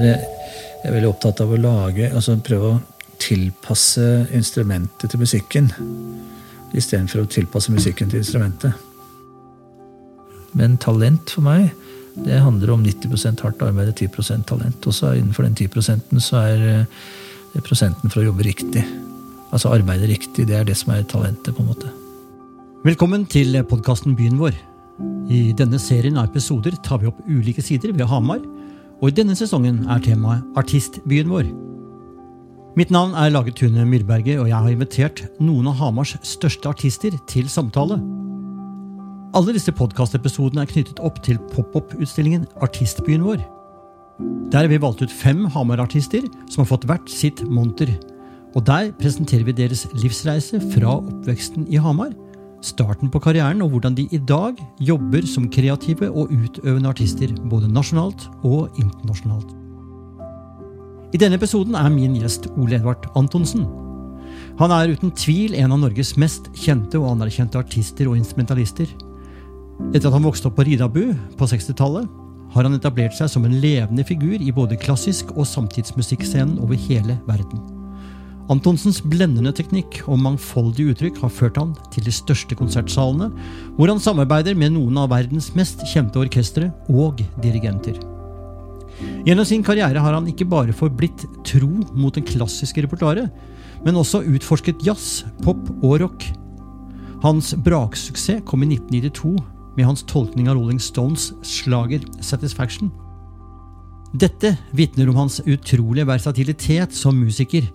Jeg er veldig opptatt av å lage, altså prøve å tilpasse instrumentet til musikken. Istedenfor å tilpasse musikken til instrumentet. Men talent for meg, det handler om 90 hardt arbeid og 10% talent. Og så innenfor den 10 så er det prosenten for å jobbe riktig. Altså arbeide riktig. Det er det som er talentet, på en måte. Velkommen til podkasten Byen vår. I denne serien av episoder tar vi opp ulike sider ved Hamar, og i denne sesongen er temaet Artistbyen vår. Mitt navn er Lage Tune Myrberget, og jeg har invitert noen av Hamars største artister til samtale. Alle disse podkastepisodene er knyttet opp til pop-opp-utstillingen Artistbyen vår. Der har vi valgt ut fem Hamar-artister som har fått hvert sitt monter. Og der presenterer vi deres livsreise fra oppveksten i Hamar starten på karrieren og hvordan de i dag jobber som kreative og utøvende artister, både nasjonalt og internasjonalt. I denne episoden er min gjest Ole Edvard Antonsen. Han er uten tvil en av Norges mest kjente og anerkjente artister og instrumentalister. Etter at han vokste opp på Ridabu på 60-tallet, har han etablert seg som en levende figur i både klassisk og samtidsmusikkscenen over hele verden. Antonsens blendende teknikk og mangfoldige uttrykk har ført han til de største konsertsalene, hvor han samarbeider med noen av verdens mest kjente orkestre og dirigenter. Gjennom sin karriere har han ikke bare forblitt tro mot den klassiske repertoaret, men også utforsket jazz, pop og rock. Hans braksuksess kom i 1992 med hans tolkning av Rolling Stones slager Satisfaction. Dette vitner om hans utrolige versatilitet som musiker,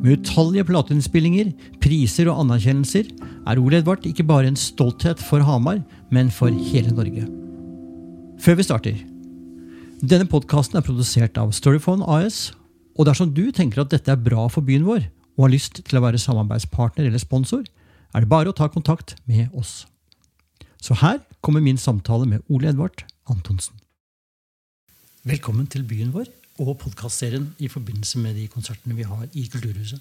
med utallige plateinnspillinger, priser og anerkjennelser er Ole Edvard ikke bare en stolthet for Hamar, men for hele Norge. Før vi starter Denne podkasten er produsert av Storyphone AS. Og dersom du tenker at dette er bra for byen vår, og har lyst til å være samarbeidspartner eller sponsor, er det bare å ta kontakt med oss. Så her kommer min samtale med Ole Edvard Antonsen. Velkommen til byen vår og podkastserien i forbindelse med de konsertene vi har i Kulturhuset.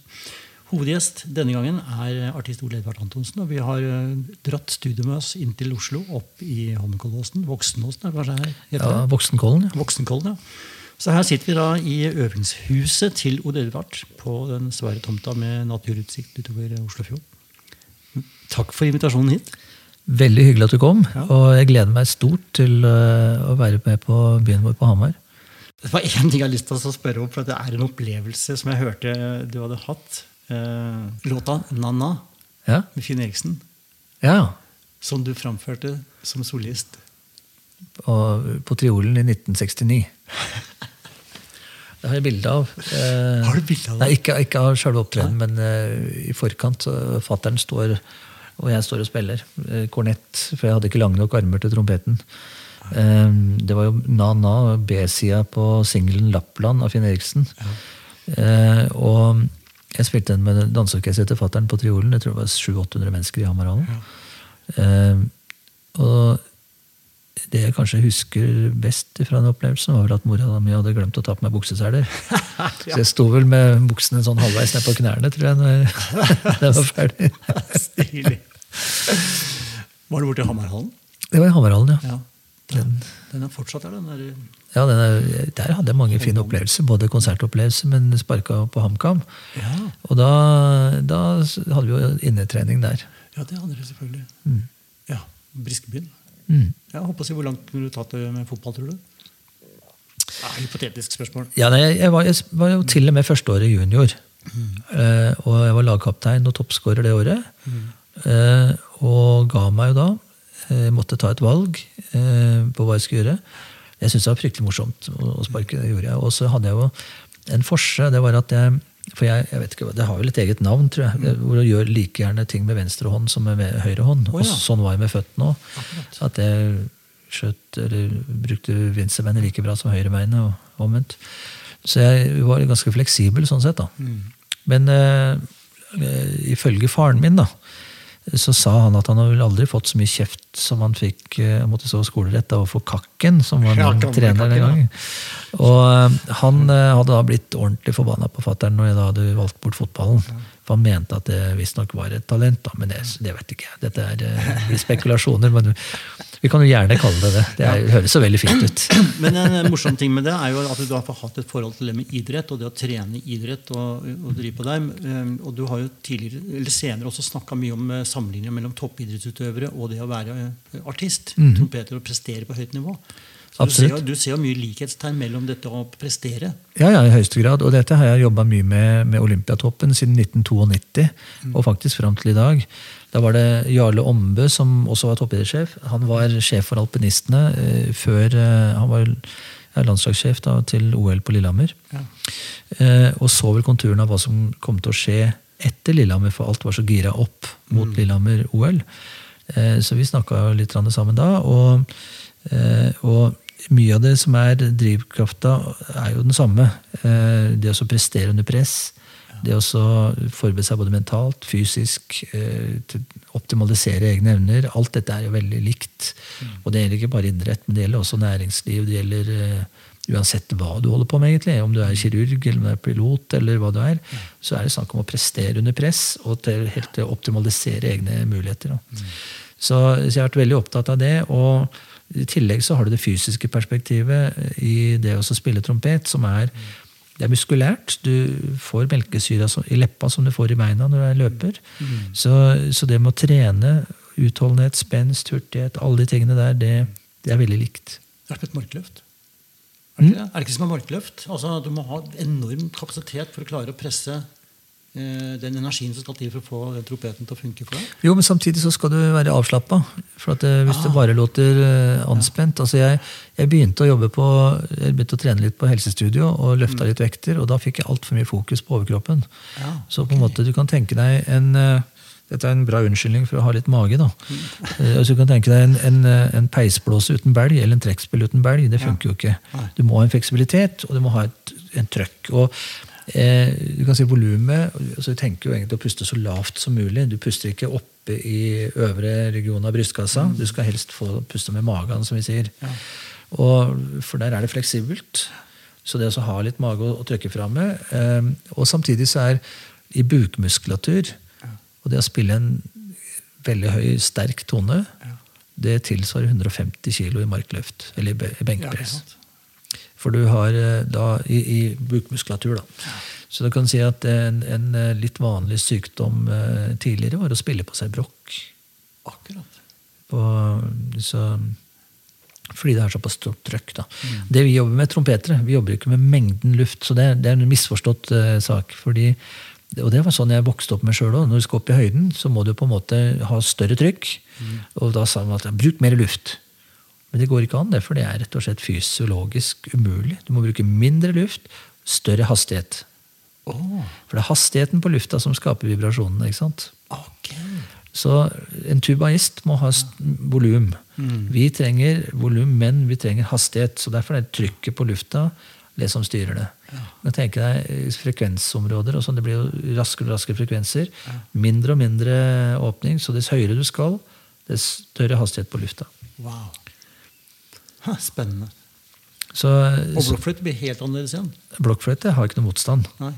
Hovedgjest denne gangen er artist Ole Edvard Antonsen. Og vi har eh, dratt studioet med oss inn til Oslo, opp i Holmenkollåsen. Voksenåsen er kanskje her? Ja, Voksenkollen. Ja. Voksenkollen, ja. Så her sitter vi da i øvingshuset til Ole Edvard på den svære tomta med naturutsikt utover Oslofjorden. Takk for invitasjonen hit. Veldig hyggelig at du kom. Ja. Og jeg gleder meg stort til eh, å være med på byen vår på Hamar. Det var én ting jeg har lyst til å spørre om, for det er en opplevelse som jeg hørte du hadde hatt. Eh, låta 'Nanna' ja. med Finn Eriksen. Ja. Som du framførte som solist. Og på Triolen i 1969. Det har jeg bilde av. Eh, har du bilde av det? Nei, Ikke, ikke av selve opptredenen, men eh, i forkant. Fattern står, og jeg står og spiller eh, kornett, for jeg hadde ikke lange nok armer til trompeten. Ehm, det var jo Na-Na, B-sida på singelen 'Lappland' av Finn Eriksen. Ja. Ehm, og jeg spilte den med danseorkesteret til fatter'n på triolen. Jeg tror det var 700-800 mennesker i Hamarhallen. Ja. Ehm, og det jeg kanskje husker best fra den opplevelsen, var vel at mora mi hadde glemt å ta på meg bukseseler. ja. Så jeg sto vel med buksene sånn halvveis ned på knærne, tror jeg, når det var ferdig. Stilig. Var du borte i Hamarhallen? Det var i Hamarhallen, ja. ja. Den, den er fortsatt der? Den der. ja, den er, der hadde jeg mange fine opplevelser. Både konsertopplevelser, men sparka på HamKam. Ja. Og da, da, hadde vi jo innetrening der. Ja, det hadde dere selvfølgelig. Mm. Ja, Briskebyen. Mm. Ja, håper å si, Hvor langt kunne du tatt det med fotball, tror du? Ja, hypotetisk spørsmål. Ja, nei, jeg, var, jeg, var, jo til og med førsteåret junior. Mm. Eh, og jeg var lagkaptein og toppskårer det året. Uh, og ga meg jo da jeg eh, måtte ta et valg eh, på hva jeg skulle gjøre. Jeg syntes det var fryktelig morsomt å sparke. det gjorde jeg. Og så hadde jeg jo en forse. det var at jeg, For jeg, jeg vet ikke, det har vel et eget navn, tror jeg. Hvor du gjør like gjerne ting med venstre hånd som med høyre hånd. Oh, ja. Og sånn var jeg med føttene òg. At jeg skjøt, eller brukte venstrebeinet like bra som høyrebeinet, og omvendt. Så jeg var ganske fleksibel sånn sett. da. Mm. Men uh, ifølge faren min, da, så sa han at han hadde aldri fått så mye kjeft som han fikk uh, måtte stå skolerett overfor Kakken, som var min trener den gangen. Og eh, han eh, hadde da blitt ordentlig forbanna på fatter'n når jeg da hadde valgt bort fotballen. For han mente at det visstnok var et talent, da, men det, det vet ikke jeg. Dette er eh, blir spekulasjoner, men vi kan jo gjerne kalle det det. Det er, høres så veldig fint ut. Men en eh, morsom ting med det er jo at du har hatt et forhold til det med idrett og det å trene idrett og, og drive på deg. Eh, Og du har jo tidligere, eller senere også snakka mye om eh, sammenligninger mellom toppidrettsutøvere og det å være artist. artist. Trompeter og prestere på høyt nivå. Du ser, jo, du ser jo mye likhetstegn mellom dette å prestere. Ja, ja, i høyeste grad. Og dette har jeg jobba mye med med Olympiatoppen siden 1992, og faktisk fram til i dag. Da var det Jarle Ombø, som også var toppidrettssjef. Han var sjef for alpinistene eh, før eh, Han var er landslagssjef da, til OL på Lillehammer. Ja. Eh, og så vel konturen av hva som kom til å skje etter Lillehammer, for alt var så gira opp mot Lillehammer-OL. Eh, så vi snakka litt sammen da. Og, eh, og mye av det som er drivkrafta, er jo den samme. Eh, det å prestere under press. Det å forberede seg både mentalt, fysisk, eh, optimalisere egne evner. Alt dette er jo veldig likt. Og det gjelder ikke bare idrett, men det gjelder også næringsliv. Det gjelder eh, uansett hva du holder på med, egentlig. Om du er kirurg eller om du er pilot, eller hva du er, så er det snakk om å prestere under press og til, helt til å optimalisere egne muligheter. Så, så jeg har vært veldig opptatt av det. og i tillegg så har du det fysiske perspektivet i det å spille trompet, som er det er muskulært. Du får melkesyra i leppa som du får i beina når du er løper. Så, så det med å trene utholdenhet, spenst, hurtighet, alle de tingene der, det, det er veldig likt. Det er som et markløft. Er det, det? er det ikke som et markløft? Altså, du må ha enorm kapasitet for å klare å presse den energien som skal til for å få den trompeten til å funke for deg. Jo, men samtidig så skal du være avslappa. For at eh, hvis det bare låter eh, anspent altså jeg, jeg begynte å jobbe på, jeg begynte å trene litt på helsestudio og løfta litt vekter, og da fikk jeg altfor mye fokus på overkroppen. Ja, Så på en måte du kan tenke deg en eh, dette er en bra unnskyldning for å ha litt mage. da. Eh, Altså, du kan tenke deg En, en, eh, en peisblåse uten belg eller en trekkspill uten belg. Det funker jo ikke. Du må ha en fleksibilitet, og du må ha et, en trøkk. og eh, du kan si volumet altså, Du tenker jo egentlig å puste så lavt som mulig. Du puster ikke oppe i øvre region av brystkassa. Du skal helst få puste med magen, som vi sier. Og, for der er det fleksibelt. Så det å ha litt mage å, å trykke fram med. Eh, og samtidig så er i bukmuskulatur og det å spille en veldig høy, sterk tone, det tilsvarer 150 kg i markløft. Eller i For du har eh, da i, i bukmuskulatur, da. Så du kan si at en, en eh, litt vanlig sykdom eh, tidligere var å spille på seg brokk. Akkurat. På, så, fordi det er såpass stort trøkk. Da. Det vi jobber med, trompetere, vi jobber ikke med mengden luft. Så det, det er en misforstått uh, sak. fordi og det var sånn jeg vokste opp med sjøl òg. Når du skal opp i høyden, så må du på en måte ha større trykk. Og da sa man at bruk mer luft. Men det går ikke an, det, for det er rett og slett fysiologisk umulig. Du må bruke mindre luft, større hastighet. Oh. For det er hastigheten på lufta som skaper vibrasjonene. ikke sant? Okay. Så en tubaist må ha volum. Mm. Vi trenger volum, men vi trenger hastighet. Så derfor er det trykket på lufta det som styrer det. Men tenk deg eh, frekvensområder. og sånn, Det blir jo raskere og raskere frekvenser. Mindre og mindre åpning. Så dess høyere du skal, dess større hastighet på lufta. Wow. Spennende. Så, Og blokkfløyte blir helt annerledes igjen. blokkfløyte har ikke noe motstand. Nei.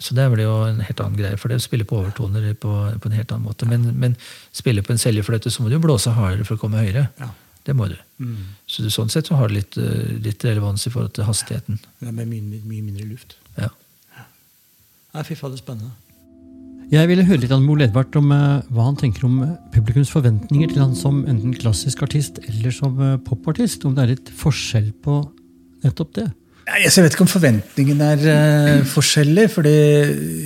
Så det blir jo en helt annen greie, for det spiller på overtoner på, på en helt annen måte. Men, men spiller på en seljefløyte, så må du jo blåse hardere for å komme høyere. Ja. Det må du. Mm. Så du, sånn sett så har det litt, eh, litt relevans i forhold til hastigheten. Er med mye, mye mindre luft. Ja. Nei, fy fader, spennende. Jeg ville høre litt av Mo Edvard om eh, hva han tenker om eh, publikums forventninger til han som enten klassisk artist eller som eh, popartist. Om det er litt forskjell på nettopp det. Jeg vet ikke om forventningene er forskjellige. fordi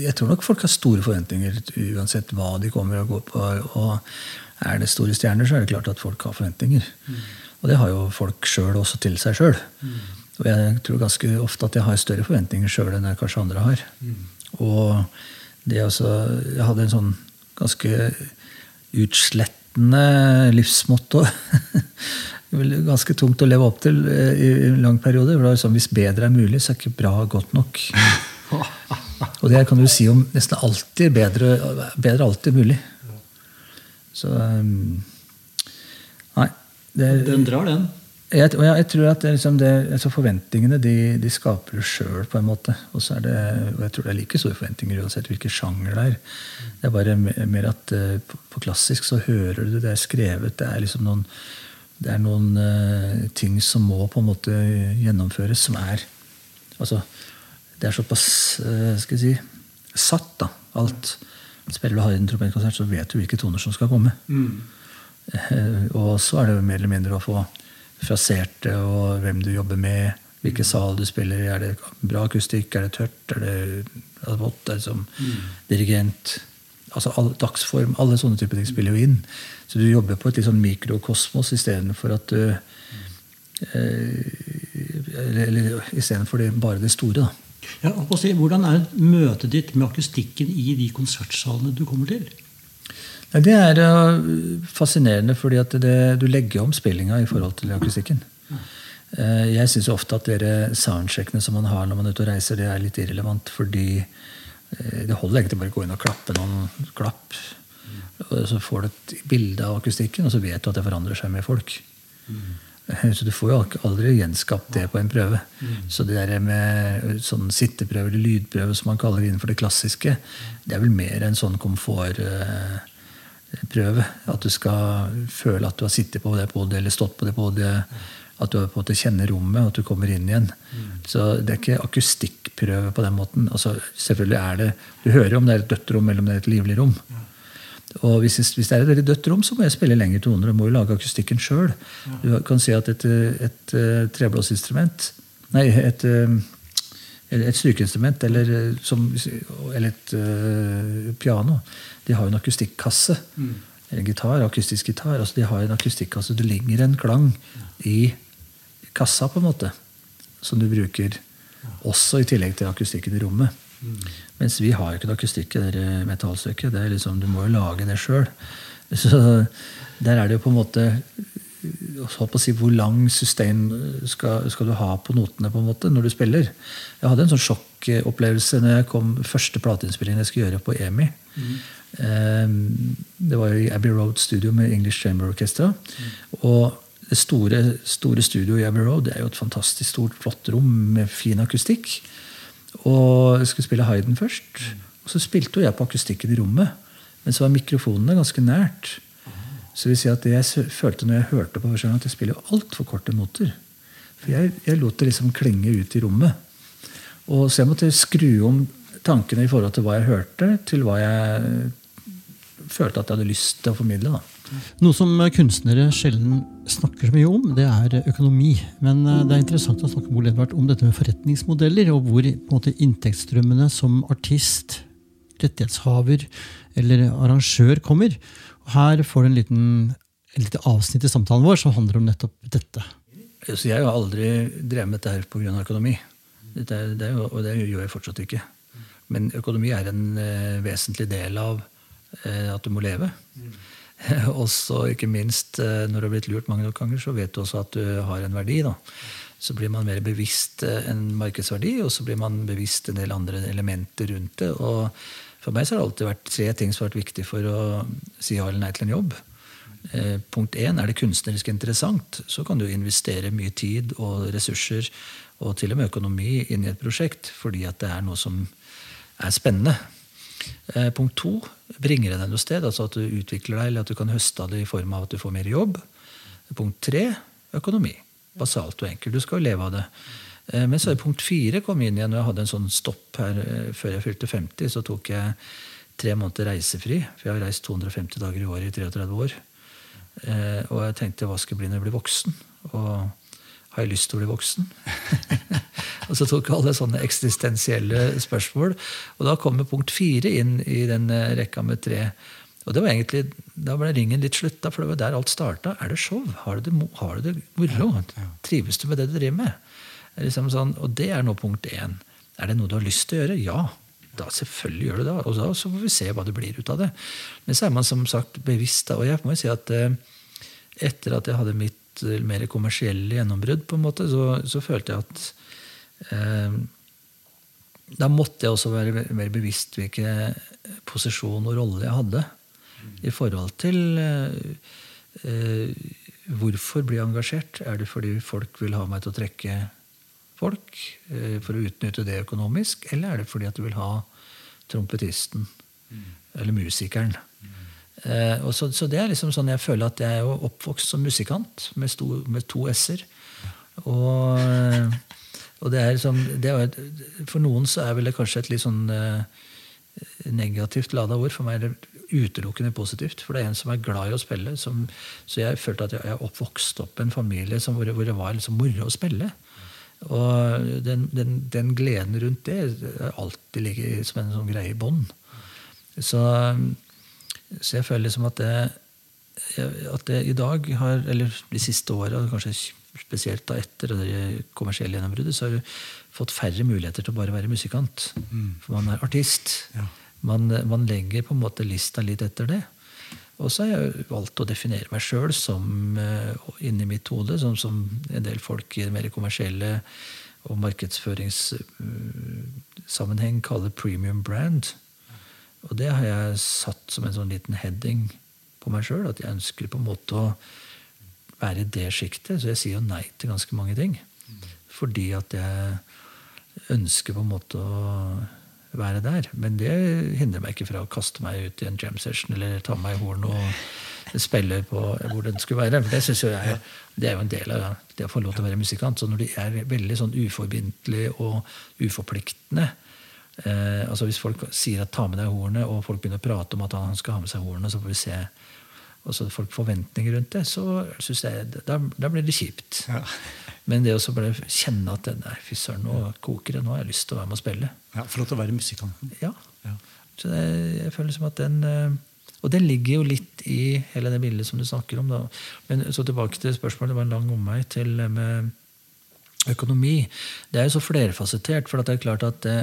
jeg tror nok folk har store forventninger uansett hva de kommer og går på. Og er det store stjerner, så er det klart at folk har forventninger. Og det har jo folk sjøl også til seg sjøl. Og jeg tror ganske ofte at jeg har større forventninger sjøl enn jeg kanskje andre har. Og det også, jeg hadde en sånn ganske utslettende livsmotto. Ganske tungt å leve opp til eh, i en lang periode. For det var sånn, Hvis bedre er mulig, så er ikke bra godt nok. Og det kan du si om nesten alltid. Bedre, bedre alltid mulig. Så um, Nei. Det, Den drar, den. Jeg, jeg, tror at det, liksom det, altså Forventningene de, de skaper du sjøl, på en måte. Og så er det, og jeg tror det er like store forventninger uansett hvilken sjanger det er. Det er bare mer at uh, på, klassisk så hører du det er skrevet. Det er liksom noen, det er noen uh, ting som må på en måte gjennomføres, som er altså, Det er såpass uh, skal jeg si, satt, da. Alt. Spiller du Haydn trompetkonsert, så vet du hvilke toner som skal komme. Mm. og så er det mer eller mindre å få frasert det, og hvem du jobber med, hvilken sal du spiller i. Er det bra akustikk? Er det tørt? Er det vått? Er det som mm. dirigent? Altså all, Dagsform. Alle sånne typer ting spiller jo inn. Så du jobber på et litt sånn mikrokosmos istedenfor at du eh, Eller istedenfor bare det store. da. Ja, hvordan er møtet ditt med akustikken i de konsertsalene du kommer til? Det er uh, fascinerende, fordi at det, du legger om spillinga i forhold til akustikken. Uh, jeg syns ofte at dere soundcheckene som man har når man er ute og reiser, det er litt irrelevant. Fordi uh, det holder egentlig bare å gå inn og klappe noen klapp. Og så får du et bilde av akustikken, og så vet du at det forandrer seg med folk. Så du får jo aldri gjenskapt det på en prøve. Så det der med sånn sitteprøve eller lydprøve som man kaller det innenfor det klassiske, det er vel mer en sånn komfort prøve. At du skal føle at du har sittet på det podiet eller stått på det podiet. At du på en måte kjenner rommet, og at du kommer inn igjen. Mm. Så det er ikke akustikkprøve på den måten. Altså, selvfølgelig er det, Du hører om det er et dødt rom eller om det er et livlig rom. Ja. Og hvis, hvis, det er et veldig dødt rom, så må jeg spille lengre toner. og må jo lage akustikken sjøl. Ja. Du kan si at et, et, et eh, treblåsinstrument Nei, et, eh, et strykeinstrument eller, som, eller et uh, piano de har en akustikkasse. Mm. Eller gitar, akustisk gitar. altså De har en akustikkasse. Det ligger en klang i kassa, på en måte, som du bruker også i tillegg til akustikken i rommet. Mm. Mens vi har jo ikke noe akustikk i det metallstykket. Det er liksom, du må jo lage det sjøl. Så der er det jo på en måte på å si, Hvor lang sustain skal, skal, du ha på notene på en måte når du spiller? Jeg hadde en sånn sjokkopplevelse når jeg kom første plateinnspillingen jeg skulle gjøre på EMI. Mm. Ehm, det var jo i Abbey Road Studio med English Chamber Orchestra. Og det store, store studioet i Abbey Road det er jo et fantastisk stort, flott rom med fin akustikk. Og jeg skulle spille Hayden først. Og så spilte jo jeg på akustikken i rommet. Men så var mikrofonene ganske nært. Så vil si at det jeg følte når jeg hørte på første at jeg spiller altfor korte noter. For jeg, jeg lot det liksom klinge ut i rommet. Og Så jeg måtte skru om tankene i forhold til hva jeg hørte, til hva jeg følte at jeg hadde lyst til å formidle. Da. Noe som kunstnere sjelden snakker så mye om, det er økonomi. Men eh, det er interessant å snakke med Edvard, om dette med forretningsmodeller, og hvor måte, inntektsstrømmene som artist, rettighetshaver eller arrangør kommer. Her får du en liten, et lite avsnitt i samtalen vår som handler om nettopp dette. Så jeg har aldri drevet med dette pga. økonomi. Det, det, og det gjør jeg fortsatt ikke. Men økonomi er en uh, vesentlig del av Eh, at du må leve. Mm. også ikke minst eh, når du har blitt lurt mange nok ganger, så vet du også at du har en verdi. da. Så blir man mer bevisst eh, en markedsverdi, og så blir man bevisst en del andre elementer rundt det. og For meg så har det alltid vært tre ting som har vært viktig for å si ja eller nei til en jobb. Eh, punkt én er det kunstnerisk interessant, så kan du investere mye tid og ressurser og til og med økonomi inn i et prosjekt fordi at det er noe som er spennende. Eh, punkt to bringer det deg noe sted, altså at du utvikler deg, eller at du kan høste av det i form av at du får mer jobb. Punkt tre økonomi. Basalt og enkelt. Du skal jo leve av det. Eh, men så er punkt fire kom inn igjen. og jeg hadde en sånn stopp her eh, før jeg fylte 50, så tok jeg tre måneder reisefri. For jeg har reist 250 dager i året i 33 år. Og jeg tenkte hva skal jeg bli når jeg blir voksen? Og har jeg lyst til å bli voksen? og så tok alle sånne eksistensielle spørsmål. Og da kommer punkt fire inn i den eh, rekka med tre. Og det var egentlig, Da ble ringen litt slutta, for det var der alt starta. Er det show? Har du det, har du det moro? Trives du med det du driver med? Liksom sånn, og det er nå punkt én. Er det noe du har lyst til å gjøre? Ja. Da selvfølgelig gjør du det. Og da så får vi se hva det blir ut av det. Men så er man som sagt bevisst. Og jeg må jo si at eh, etter at jeg hadde mitt mer kommersielle gjennombrudd, på en måte, så, så følte jeg at eh, Da måtte jeg også være mer bevisst hvilken posisjon og rolle jeg hadde i forhold til eh, hvorfor bli engasjert? Er det fordi folk vil ha meg til å trekke folk eh, for å utnytte det økonomisk? Eller er det fordi at du vil ha trompetisten mm. eller musikeren? Eh, så, så, det er liksom sånn jeg føler at jeg er jo oppvokst som musikant med, sto, med to s-er. Og, og, det er liksom det er, For noen så er vel det kanskje et litt sånn eh, negativt lada ord. For meg er det utelukkende positivt. For det er en som er glad i å spille. Som, så jeg følte at jeg er oppvokst opp i en familie som, hvor, hvor, det var liksom moro å spille. Og den, den, den, gleden rundt det alltid ligger som en sånn greie i bånn. Så, så, jeg føler liksom at det, at det i dag har, eller de siste åra, kanskje spesielt da etter det kommersielle gjennombruddet, så har du fått færre muligheter til å bare være musikant. Mm. For man er artist. Ja. Man, man, legger på en måte lista litt etter det. Og så har jeg valgt å definere meg sjøl som uh, inni mitt hode, som, som, en del folk i mer kommersielle og markedsføringssammenheng uh, kaller premium brand. Og det har jeg satt som en sånn liten heading på meg sjøl. At jeg ønsker på en måte å være i det sjiktet. Så jeg sier jo nei til ganske mange ting. Fordi at jeg ønsker på en måte å være der. Men det hindrer meg ikke fra å kaste meg ut i en jam session eller ta meg i horn og spille på hvor den skulle være. For det synes jeg er, det er jo en del av det å få lov til å være musikant. Så når de er veldig sånn uforbindelige og uforpliktende eh, altså Hvis folk sier at 'ta med deg hornet', og folk begynner å prate om at han skal ha med seg hornet, så får vi se og så folk forventninger rundt det, så synes jeg, da, da blir det kjipt. Ja. Men det å bare kjenne at nei, fy søren, nå koker det, nå har jeg lyst til å være med og spille. Ja, Få lov til å være musikanten. Ja. ja. Så det, jeg føler som at den eh, Og det ligger jo litt i hele det bildet som du snakker om. da. Men så tilbake til spørsmålet. Det var en lang omvei til med økonomi. Det er jo så flerfasettert. For det er klart at det,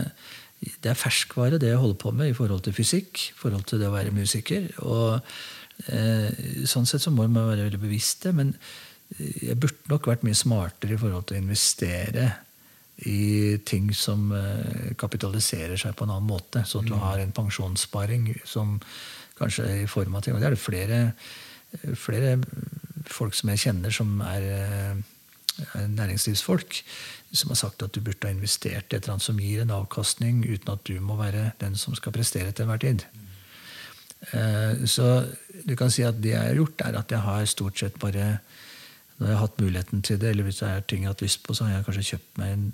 det er ferskvare, det jeg holder på med i forhold til fysikk, i forhold til det å være musiker. og eh, Sånn sett så må man være veldig bevisst det. men jeg burde nok vært mye smartere i forhold til å investere i ting som eh, kapitaliserer seg på en annen måte. Sånn at du mm. har en pensjonssparing som kanskje er i form av ting. Og det er det flere, flere folk som jeg kjenner, som er, eh, næringslivsfolk, som har sagt at du burde ha investert i et eller annet som gir en avkastning, uten at du må være den som skal prestere til enhver tid. Eh, så du kan si at det jeg har gjort, er at jeg har stort sett bare når jeg har hatt muligheten til det, eller hvis det er ting jeg har hatt lyst på, så har jeg kanskje kjøpt meg en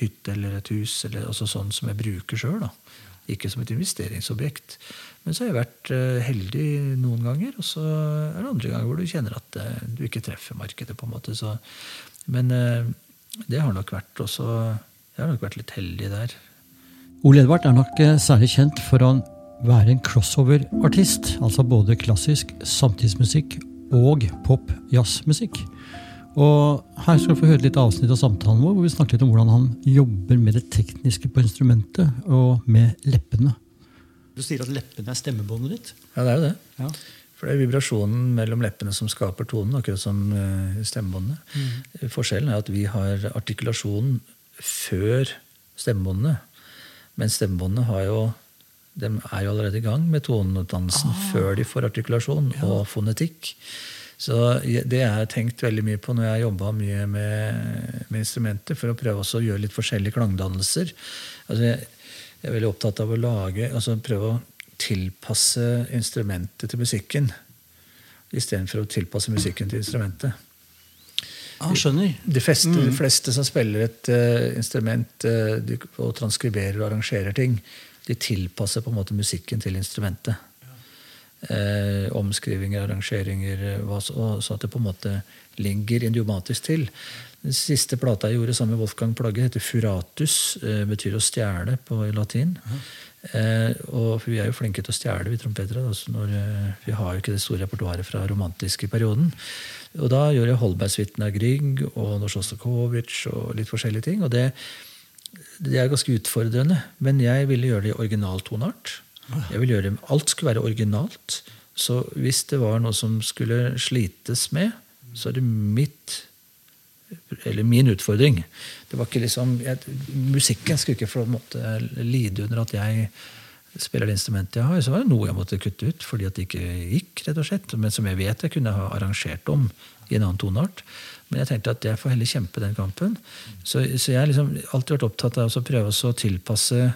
hytte eller et hus eller sånn som jeg bruker sjøl. Ikke som et investeringsobjekt. Men så har jeg vært uh, heldig noen ganger, og så er det andre ganger hvor du kjenner at du ikke treffer markedet. på en måte. Så, men uh, det har nok vært også Jeg har nok vært litt heldig der. Ole Edvard er nok særlig kjent for å være en crossover-artist. Altså både klassisk samtidsmusikk og pop-jazzmusikk. Og Her skal du få høre litt avsnitt av samtalen vår, hvor vi snakker litt om hvordan han jobber med det tekniske på instrumentet og med leppene. Du sier at leppene er stemmebåndet ditt? Ja, det er jo det. Ja. For det er vibrasjonen mellom leppene som skaper tonen, akkurat som uh, stemmebåndene. Mm. Forskjellen er at vi har artikulasjonen før stemmebåndene. Men stemmebåndene har jo de er jo allerede i gang med toneutdannelsen ah. før de får artikulasjon ja. og fonetikk. Så det jeg tenkt veldig mye på når jeg har jobba mye med, med, instrumenter, for å prøve å gjøre litt forskjellige klangdannelser. Altså jeg, jeg, er veldig opptatt av å lage, altså prøve å tilpasse instrumentet til musikken. Istedenfor å tilpasse musikken til instrumentet. Ah, skjønner. De, de, fleste, mm. de, fleste, som spiller et uh, instrument uh, og transkriberer og arrangerer ting, de tilpasser på en måte musikken til instrumentet Uh, omskrivinger, arrangeringer, hva, så, så, at det på en måte ligger idiomatisk til. Den siste plata jeg gjorde sammen med Wolfgang Plagge, heter 'Furatus'. Betyr å stjele på latin. Eh, og vi er jo flinke til å stjele, vi trompetere. Altså når, eh, vi har jo ikke det store repertoaret fra romantiske perioden. Og da gjør jeg Holbergsvitten av Grieg og Norsjostakovitsj og litt forskjellige ting. og det, det er ganske utfordrende, men jeg ville gjøre det i originaltonart. Jeg ville gjøre Alt skulle være originalt. Så hvis det var noe som skulle slites med, så er det mitt eller min utfordring. Det var ikke liksom, jeg, Musikken skulle ikke få måte lide under at jeg spiller det instrumentet jeg har, så var det noe jeg måtte kutte ut fordi at det ikke gikk. rett og slett, Men som jeg vet jeg kunne ha arrangert om i en annen toneart. Men jeg tenkte at jeg får heller kjempe den kampen. Så, så jeg har liksom alltid vært opptatt av å prøve å tilpasse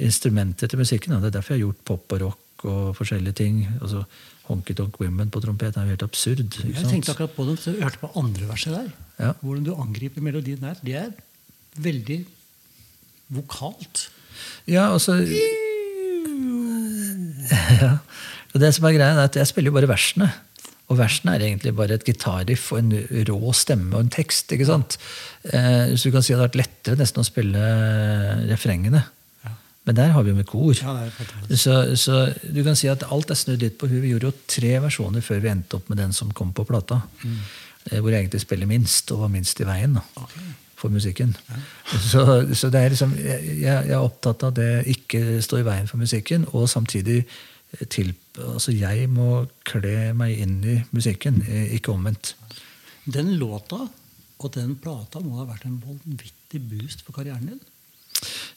instrumentet til musikken. Det er derfor jeg har gjort pop og rock og forskjellige ting. altså Honky Tonk Women på trompet er jo helt absurd. Jeg tenkte akkurat på det, så jeg hørte på andre verset der. Ja. Hvordan du angriper melodien der. Det er veldig vokalt. Ja, altså ja. Og det som er greia, er at jeg spiller jo bare versene. Og versene er egentlig bare et gitarriff og en rå stemme og en tekst. ikke sant? Eh, så du kan si at det har vært lettere nesten å spille refrengene. Men der har vi jo med kor. Ja, så, så du kan si at alt er snudd litt på huet. Vi gjorde jo tre versjoner før vi endte opp med den som kom på plata. Eh, Hvor jeg egentlig spiller minst, og var minst i veien da, for musikken. Så, så det er liksom, jeg, jeg er opptatt av det ikke stå i veien for musikken, og samtidig eh, til, altså jeg må kle meg inn i musikken, eh, ikke omvendt. Den låta og den plata må ha vært en vanvittig boost for karrieren din.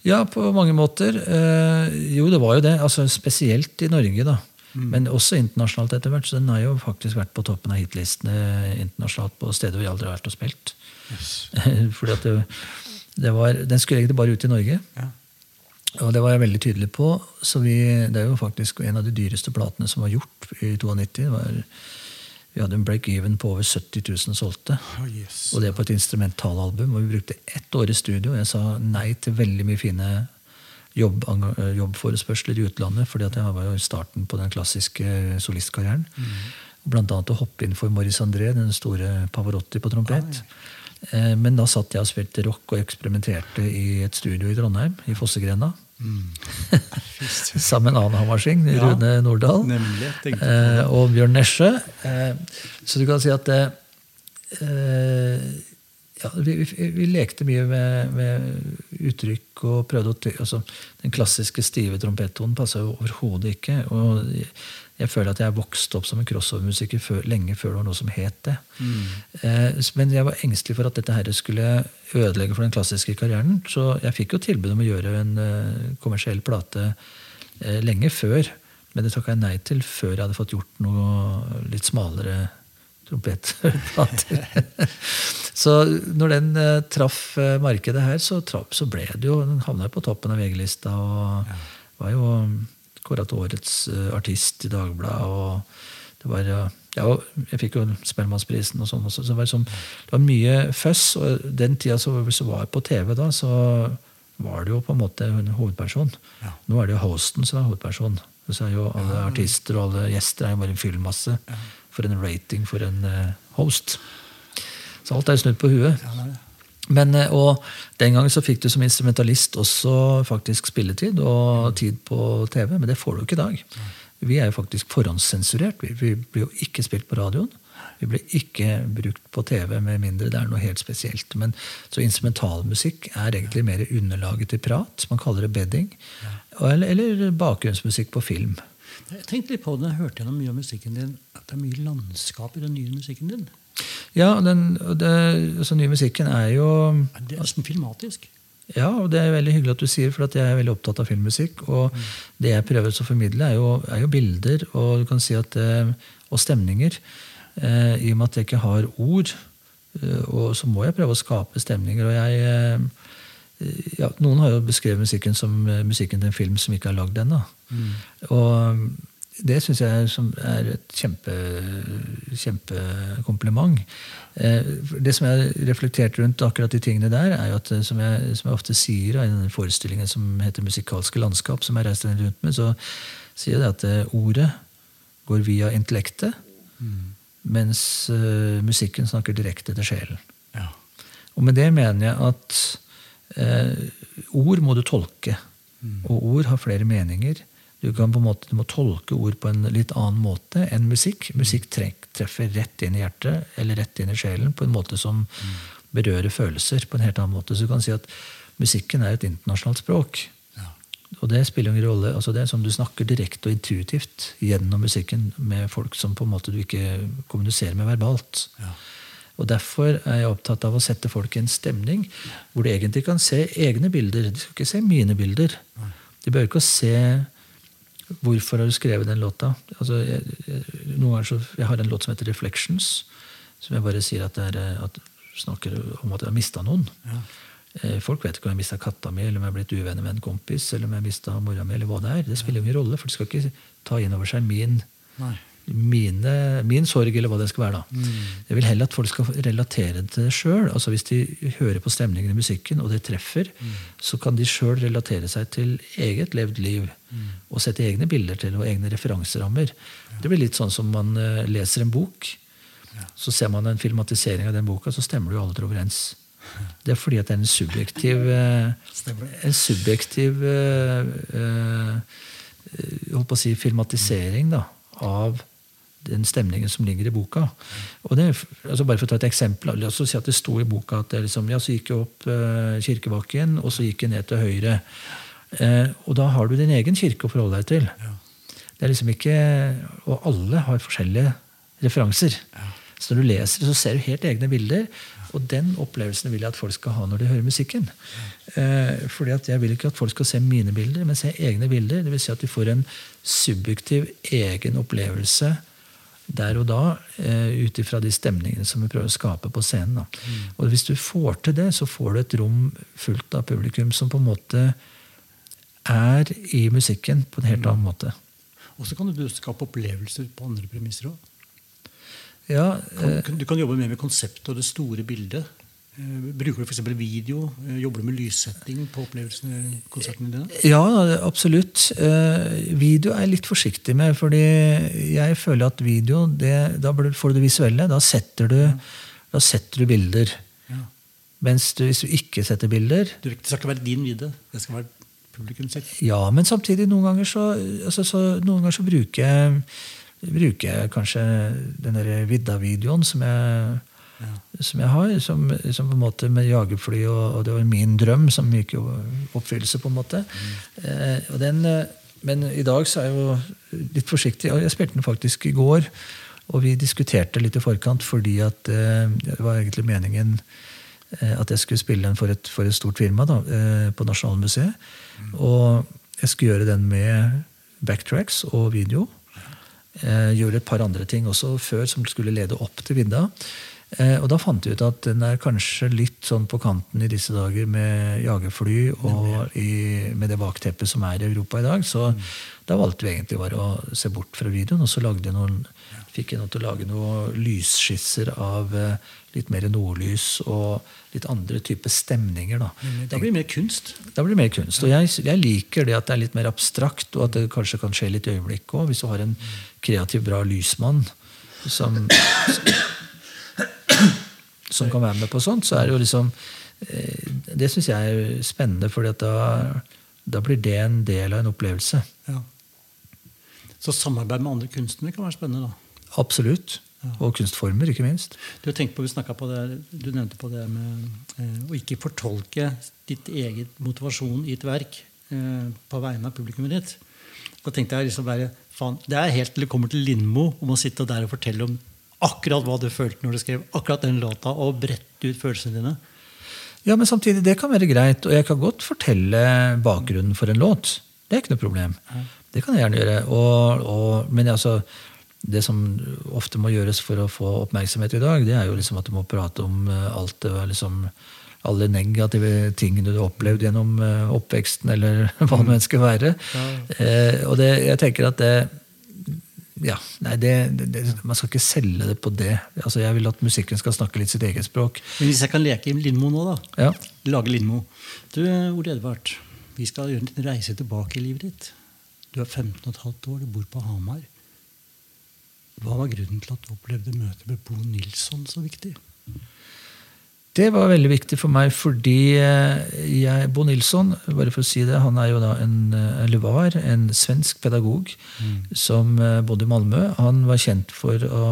Ja, på mange måter. Eh, jo, det var jo det. altså Spesielt i Norge, da. Men også internasjonalt etter hvert. Så den har jo faktisk vært på toppen av hitlistene internasjonalt på steder hvor jeg aldri har vært og spilt. Fordi at det, det var, Den skulle egentlig bare ut i Norge. Ja. Og det var jeg veldig tydelig på. Så vi, det er jo faktisk en av de dyreste platene som var gjort i 92. Det var, vi hadde en break-even på over 70 000 solgte. Og det på et instrumentalalbum. Og vi brukte ett år i studio. Jeg sa nei til veldig mye fine jobb, jobbforespørsler i utlandet. fordi at jeg var jo i starten på den klassiske solistkarrieren. Mm. Blant annet å hoppe inn for Maurice André, den store Pavarotti på trompet. Eh, Men da satt jeg og spilte rock og eksperimenterte i et studio i Trondheim, i Fossegrenda. Sammen med en annen hammersing, Rune Nordahl. Nemlig, Eh, og Bjørn Nesje. Eh, så du kan si at eh, eh, ja, vi, vi, vi lekte mye med, med uttrykk og prøvde å altså, Den klassiske stive trompettonen passa jo overhodet ikke. Og jeg, jeg føler at jeg vokste opp som en crossover-musiker lenge før det var noe som het det. Eh, men jeg var engstelig for at dette her skulle ødelegge for den klassiske karrieren. Så jeg fikk jo tilbud om å gjøre en eh, kommersiell plate eh, lenge før. Men det takka jeg nei til før jeg hadde fått gjort noe litt smalere trompetplater. så når den eh, traff eh, markedet her, så, traff, så ble det jo Den havna på toppen av VG-lista og var jo kåra til årets uh, artist i Dagbladet. og det var, uh, ja, jeg fikk jo Spellemannsprisen og sånn også. Så det var, som, det var mye føss. Og den tida som var på TV da, så var det jo på en måte en hovedperson. Nå er det jo hosten som er hovedperson. Så er jo alle artister og alle gjester er jo bare en fyllmasse. For en rating for en eh, host. Så alt er snudd på huet. Men, eh, og den gangen så fikk du som instrumentalist også faktisk spilletid og tid på TV, men det får du ikke i dag. Vi er jo faktisk forhåndssensurert. Vi, vi blir jo ikke spilt på radioen. Vi blir ikke brukt på TV med mindre det er noe helt spesielt. Men, så instrumentalmusikk er egentlig mer underlaget til prat. Man kaller det bedding. Eller, eller bakgrunnsmusikk på film. Jeg tenkte litt på det, jeg hørte gjennom mye av musikken din, at det er mye landskap i den nye musikken din. Ja, den, det, altså, nye musikken er jo Det er nesten filmatisk. Ja, og det er veldig hyggelig at du sier, for at jeg er veldig opptatt av filmmusikk. Og det jeg prøver å formidle, er jo, er jo bilder og du kan si at, eh, og stemninger. Eh, I og med at jeg ikke har ord, eh, og så må jeg prøve å skape stemninger. Og jeg eh, ja, Noen har jo beskrevet musikken som eh, musikken til en film som ikke er lagd ennå. Og det syns jeg er, et kjempe, kjempekompliment. Eh, Det som jeg har reflektert rundt akkurat de tingene der, er jo at eh, som jeg, som jeg ofte sier i denne forestillingen som heter 'Musikalske landskap', som jeg reiste rundt med, så sier jeg det at ordet går via intellektet, mens eh, musikken snakker direkte til sjelen. Ja. Og med det mener jeg at ord må du tolke. Og ord har flere meninger. Du, kan på en måte, du må tolke ord på en litt annen måte enn musikk. Musikk trek, treffer rett inn i hjertet eller rett inn i sjelen på en måte som berører følelser. på en helt annen måte. Så du kan si at musikken er et internasjonalt språk. Og det spiller ingen rolle. altså Det er som du snakker direkte og intuitivt gjennom musikken med folk som på en måte du ikke kommuniserer med verbalt. Og Derfor er jeg opptatt av å sette folk i en stemning hvor de egentlig kan se egne bilder. De skal ikke se mine bilder. De bør ikke se hvorfor har du skrevet den låta. Altså, jeg, jeg, noen ganger så, jeg har en låt som heter 'Reflections', som jeg bare sier at det er, at snakker om at jeg har mista noen. Ja. Eh, folk vet ikke om jeg har mista katta mi, eller om jeg har blitt uvenner med en kompis, eller om jeg har mista mora mi, eller hva det er. Det spiller ingen rolle, for de skal ikke ta inn over seg min Nei mine, min sorg, eller hva det skal være. da. Mm. Jeg vil heller at folk skal relatere til det sjøl. Altså hvis de hører på stemningen i musikken, og det treffer, mm. så kan de sjøl relatere seg til eget levd liv. Mm. Og sette egne bilder til og egne referanserammer. Ja. Det blir litt sånn som man uh, leser en bok. Ja. Så ser man en filmatisering av den boka, så stemmer det jo aldri overens. Det er fordi at det er en subjektiv uh, En subjektiv uh, holdt på å si filmatisering da, av den stemningen som ligger i boka. Og det, altså bare for å ta et eksempel, La oss si at det sto i boka at liksom, ja, så gikk jeg opp eh, Kirkebakken, og så gikk jeg ned til høyre. Eh, og da har du din egen kirke å forholde deg til. Ja. Det er liksom ikke, Og alle har forskjellige referanser. Ja. Så når du leser så ser du helt egne bilder. Og den opplevelsen vil jeg at folk skal ha når de hører musikken. Eh, fordi at Jeg vil ikke at folk skal se mine bilder, men se egne bilder. Det vil si at de får en subjektiv, egen opplevelse der og da, uh, ut ifra de stemningene som vi prøver å skape på scenen. Mm. Og Hvis du får til det, så får du et rom fullt av publikum som på en måte er i musikken på en helt mm. annen måte. Og så kan du skape opplevelser på andre premisser òg. Ja, uh, du kan jobbe mer med konseptet og det store bildet. Eh, bruker du f.eks. video? Eh, jobber du med lyssetting på opplevelsene? konsertene dine? Ja, absolutt. Eh, video er jeg litt forsiktig med. fordi jeg føler at video, det, da får du det visuelle. Da setter du, ja. da setter du bilder. Ja. Mens du, hvis du ikke setter bilder Det skal ikke være din video. Det skal være publikum selv. Ja, men samtidig, noen ganger så, altså, så, noen ganger så bruker jeg, bruker jeg kanskje den Vidda-videoen som jeg. Som jeg har. Som, som, på en måte med jagerfly, og, og, det var min drøm som gikk i oppfyllelse. på en måte. Mm. Eh, den, eh, men i dag så er jeg jo litt forsiktig. og Jeg spilte den faktisk i går. Og vi diskuterte litt i forkant fordi at eh, det var egentlig meningen eh, at jeg skulle spille den for et, for et stort firma da, eh, på Nasjonalmuseet. Mm. Og jeg skulle gjøre den med backtracks og video. Eh, gjøre et par andre ting også før som skulle lede opp til vidda. Eh, og da fant vi ut at den er kanskje litt sånn på kanten i disse dager med jagerfly og i, med det bakteppet som er i Europa i dag. Så mm. da valgte vi egentlig bare å se bort fra videoen, og så lagde jeg noen, fikk jeg noe til å lage noen lysskisser av eh, litt mer nordlys og litt andre typer stemninger. Da. da blir det mer kunst? Da blir det mer kunst. Og jeg, jeg, liker det at det er litt mer abstrakt, og at det kanskje kan skje litt i øyeblikket òg. Hvis du har en kreativ, bra lysmann som som kan være med på sånt, så er det jo liksom eh, Det syns jeg er spennende, for da, da, blir det en del av en opplevelse. Ja. Så samarbeid med andre kunstnere kan være spennende? da? Absolutt. Ja. Og kunstformer, ikke minst. Du på, vi på det, du nevnte på det med eh, å ikke fortolke ditt eget motivasjon i et verk eh, på vegne av publikummet ditt. Da tenkte jeg liksom bare, faen, Det er helt til det kommer til Lindmo om å sitte der og fortelle om akkurat hva du følte når du skrev akkurat den låta, og brette ut følelsene dine. Ja, men samtidig, det kan være greit. Og jeg kan godt fortelle bakgrunnen for en låt. Det er ikke noe problem. Det kan jeg gjerne gjøre. Og, og, men altså, det som ofte må gjøres for å få oppmerksomhet i dag, det er jo liksom at du må prate om eh, alt det liksom, alle negative tingene du har opplevd gjennom eh, oppveksten, eller hva det skal være. Ja. Eh, og det, jeg tenker at det, ja, nei, det, det, Man skal ikke selge det på det. Altså, jeg vil at musikken skal snakke litt sitt eget språk. Men Hvis jeg kan leke Lindmo nå, da. Ja. Lage Lindmo. Du, Ole Edvard, vi skal gjøre en reise tilbake i livet ditt. Du er 15 15,5 år, du bor på Hamar. Hva var grunnen til at du opplevde møtet med Bo Nilsson så viktig? Det var veldig viktig for meg fordi eh, jeg, Bo Nilsson bare for å si det, han er jo da en, eh, eller var en svensk pedagog mm. som eh, bodde i Malmö. Han var kjent for å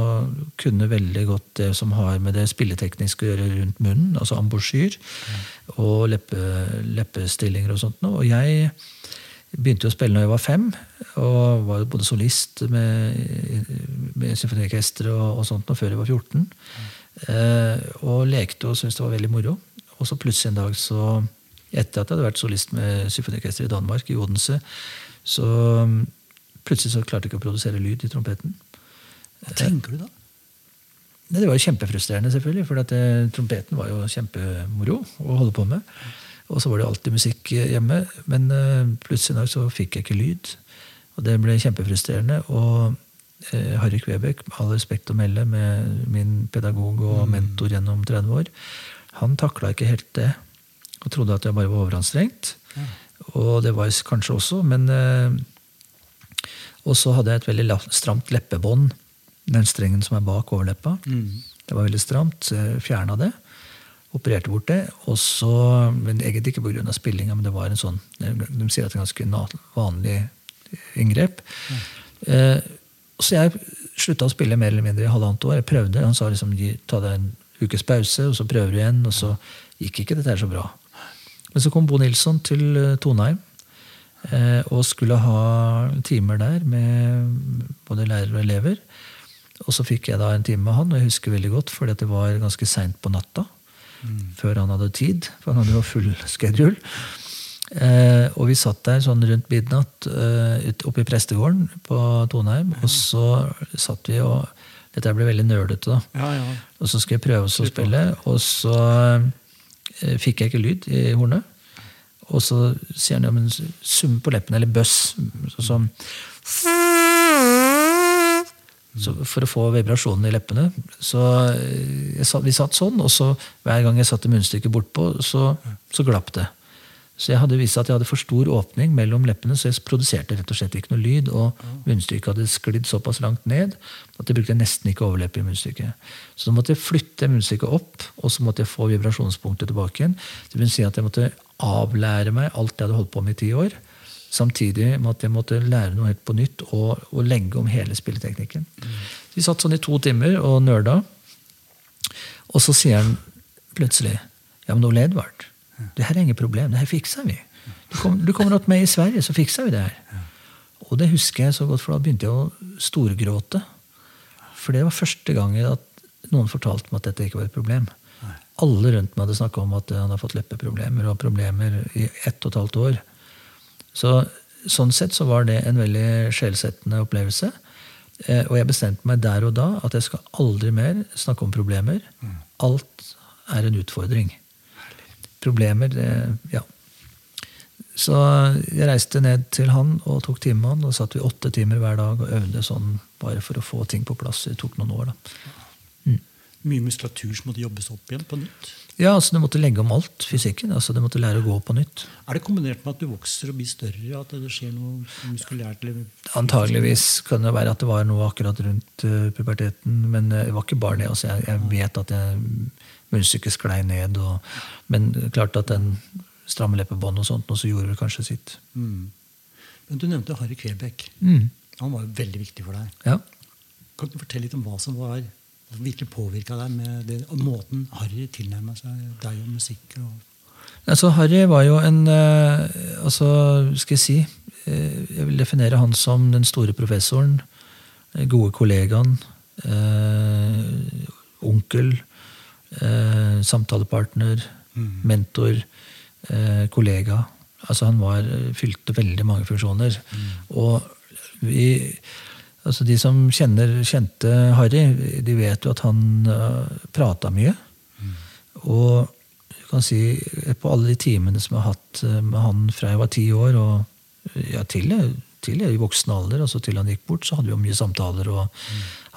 kunne veldig godt det som har med det spilletekniske å gjøre rundt munnen, altså ambosjyr mm. og leppe, leppestillinger og sånt. Og jeg begynte å spille når jeg var fem, og var både solist med, med symfoniorkester og, og sånt før jeg var 14. Mm. Eh, og lekte og syntes det var veldig moro. Og så plutselig en dag så Etter at jeg hadde vært solist med symfoniorkesteret i Danmark, i Odense, så mm, plutselig så klarte jeg ikke å produsere lyd i trompeten. Hva tenker du da? Nei, Det var jo kjempefrustrerende, selvfølgelig, for at eh, trompeten var jo kjempemoro å holde på med. Og så var det alltid musikk hjemme, men eh, plutselig en dag så fikk jeg ikke lyd. Og det ble kjempefrustrerende. Og eh, Harry Kvebekk, med all respekt å melde, med min pedagog og mentor gjennom 30 år, han takla ikke helt det. Og trodde at jeg bare var overanstrengt. Og det var jeg kanskje også, men eh, Og så hadde jeg et veldig stramt leppebånd, den strengen som er bak overleppa. Det var veldig stramt, fjerna det. Opererte bort det. Og så, men Egentlig ikke pga. spillinga, men det var en sånn De sier at det er ganske vanlig inngrep. Eh, så jeg slutta å spille mer eller mindre i halvannet år. Jeg prøvde, Han sa liksom ta deg en ukes pause, og så prøver du igjen. Og så gikk ikke dette her så bra. Men så kom Bo Nilsson til Tonheim, Toneheim eh, og skulle ha timer der med både lærere og elever. Og så fikk jeg da en time med han, og jeg husker veldig godt, fordi at det var ganske seint på natta. Før han hadde tid, for han hadde jo full schedule. Eh, og vi satt der sånn rundt midnatt eh, oppe i prestegården på Toneheim. Og så satt vi og Dette ble veldig nølete, da. Ja, ja. Og så skulle jeg prøve å spille, og så eh, fikk jeg ikke lyd i hornet. Og så sier han ja, men sum på leppene, eller bøss. Sånn så for å få vibrasjonen i leppene. Så eh, jeg, satt- vi satt sånn, og så hver gang jeg satte munnstykket bortpå, så, så glapp det. Så jeg hadde vist at jeg hadde for stor åpning mellom leppene, så jeg produserte rett og slett ikke noe lyd. Og munnstykket hadde sklidd såpass langt ned at jeg brukte nesten ikke overleppe i munnstykket. Så da måtte jeg flytte munnstykket opp, og så måtte jeg få vibrasjonspunktet tilbake igjen. Det vil si at jeg måtte avlære meg alt jeg hadde holdt på med i ti år. Samtidig med at jeg måtte lære noe helt på nytt og, og legge om hele spilleteknikken. Så vi satt sånn i to timer og nerda. Og så sier han plutselig Ja, men Ole Edvard, det her er ingen problem. Det her fikser vi. Du, kom, du kommer opp med i Sverige, så fikser vi det her. Og det husker jeg så godt, for da begynte jeg å storgråte. For det var første gangen at noen fortalte meg at dette ikke var et problem. Alle rundt meg hadde snakka om at han hadde fått leppeproblemer og problemer i ett og et halvt år. Så, sånn sett så var det en veldig sjelsettende opplevelse. Eh, og jeg bestemte meg der og da at jeg skal aldri mer snakke om problemer. Alt er en utfordring. Problemer, det Ja. Så jeg reiste ned til han og tok time med han. Og satt vi åtte timer hver dag og øvde sånn bare for å få ting på plass. Det tok noen år, da. Mye muskulatur som måtte jobbes opp igjen på nytt. Ja, altså Du måtte legge om alt, fysikken. altså Du måtte lære å gå på nytt. Er det kombinert med at du vokser og blir større? At det skjer noe muskulært? Antageligvis kan det være at det var noe akkurat rundt eh, puberteten. Men eh, det var ikke bare det. altså Jeg, jeg vet at jeg munnstykket sklei ned. Og, men klart at den stramme leppebånd og sånt også gjorde vel kanskje sitt. Mm. Men du nevnte Harry Kvebekk. Mm. Han var jo veldig viktig for deg. Ja. Kan du fortelle litt om hva som var virkelig påvirka deg med det, måten Harry tilnærma seg deg og musikk? Og, Altså, Harry var jo en eh, altså, skal jeg si eh, Jeg vil definere han som den store professoren. eh, Gode kollegaen. Eh, onkel. Eh, samtalepartner. Mentor. Eh, kollega. Altså, han var, fylte veldig mange funksjoner. Og vi Altså De som kjenner, kjente Harry, de vet jo at han uh, prata mye. Og du kan si, på alle de timene som jeg har hatt eh, med han fra jeg var ti år og ja, til, jeg, til i voksen alder, altså til han gikk bort, så hadde vi jo mye samtaler og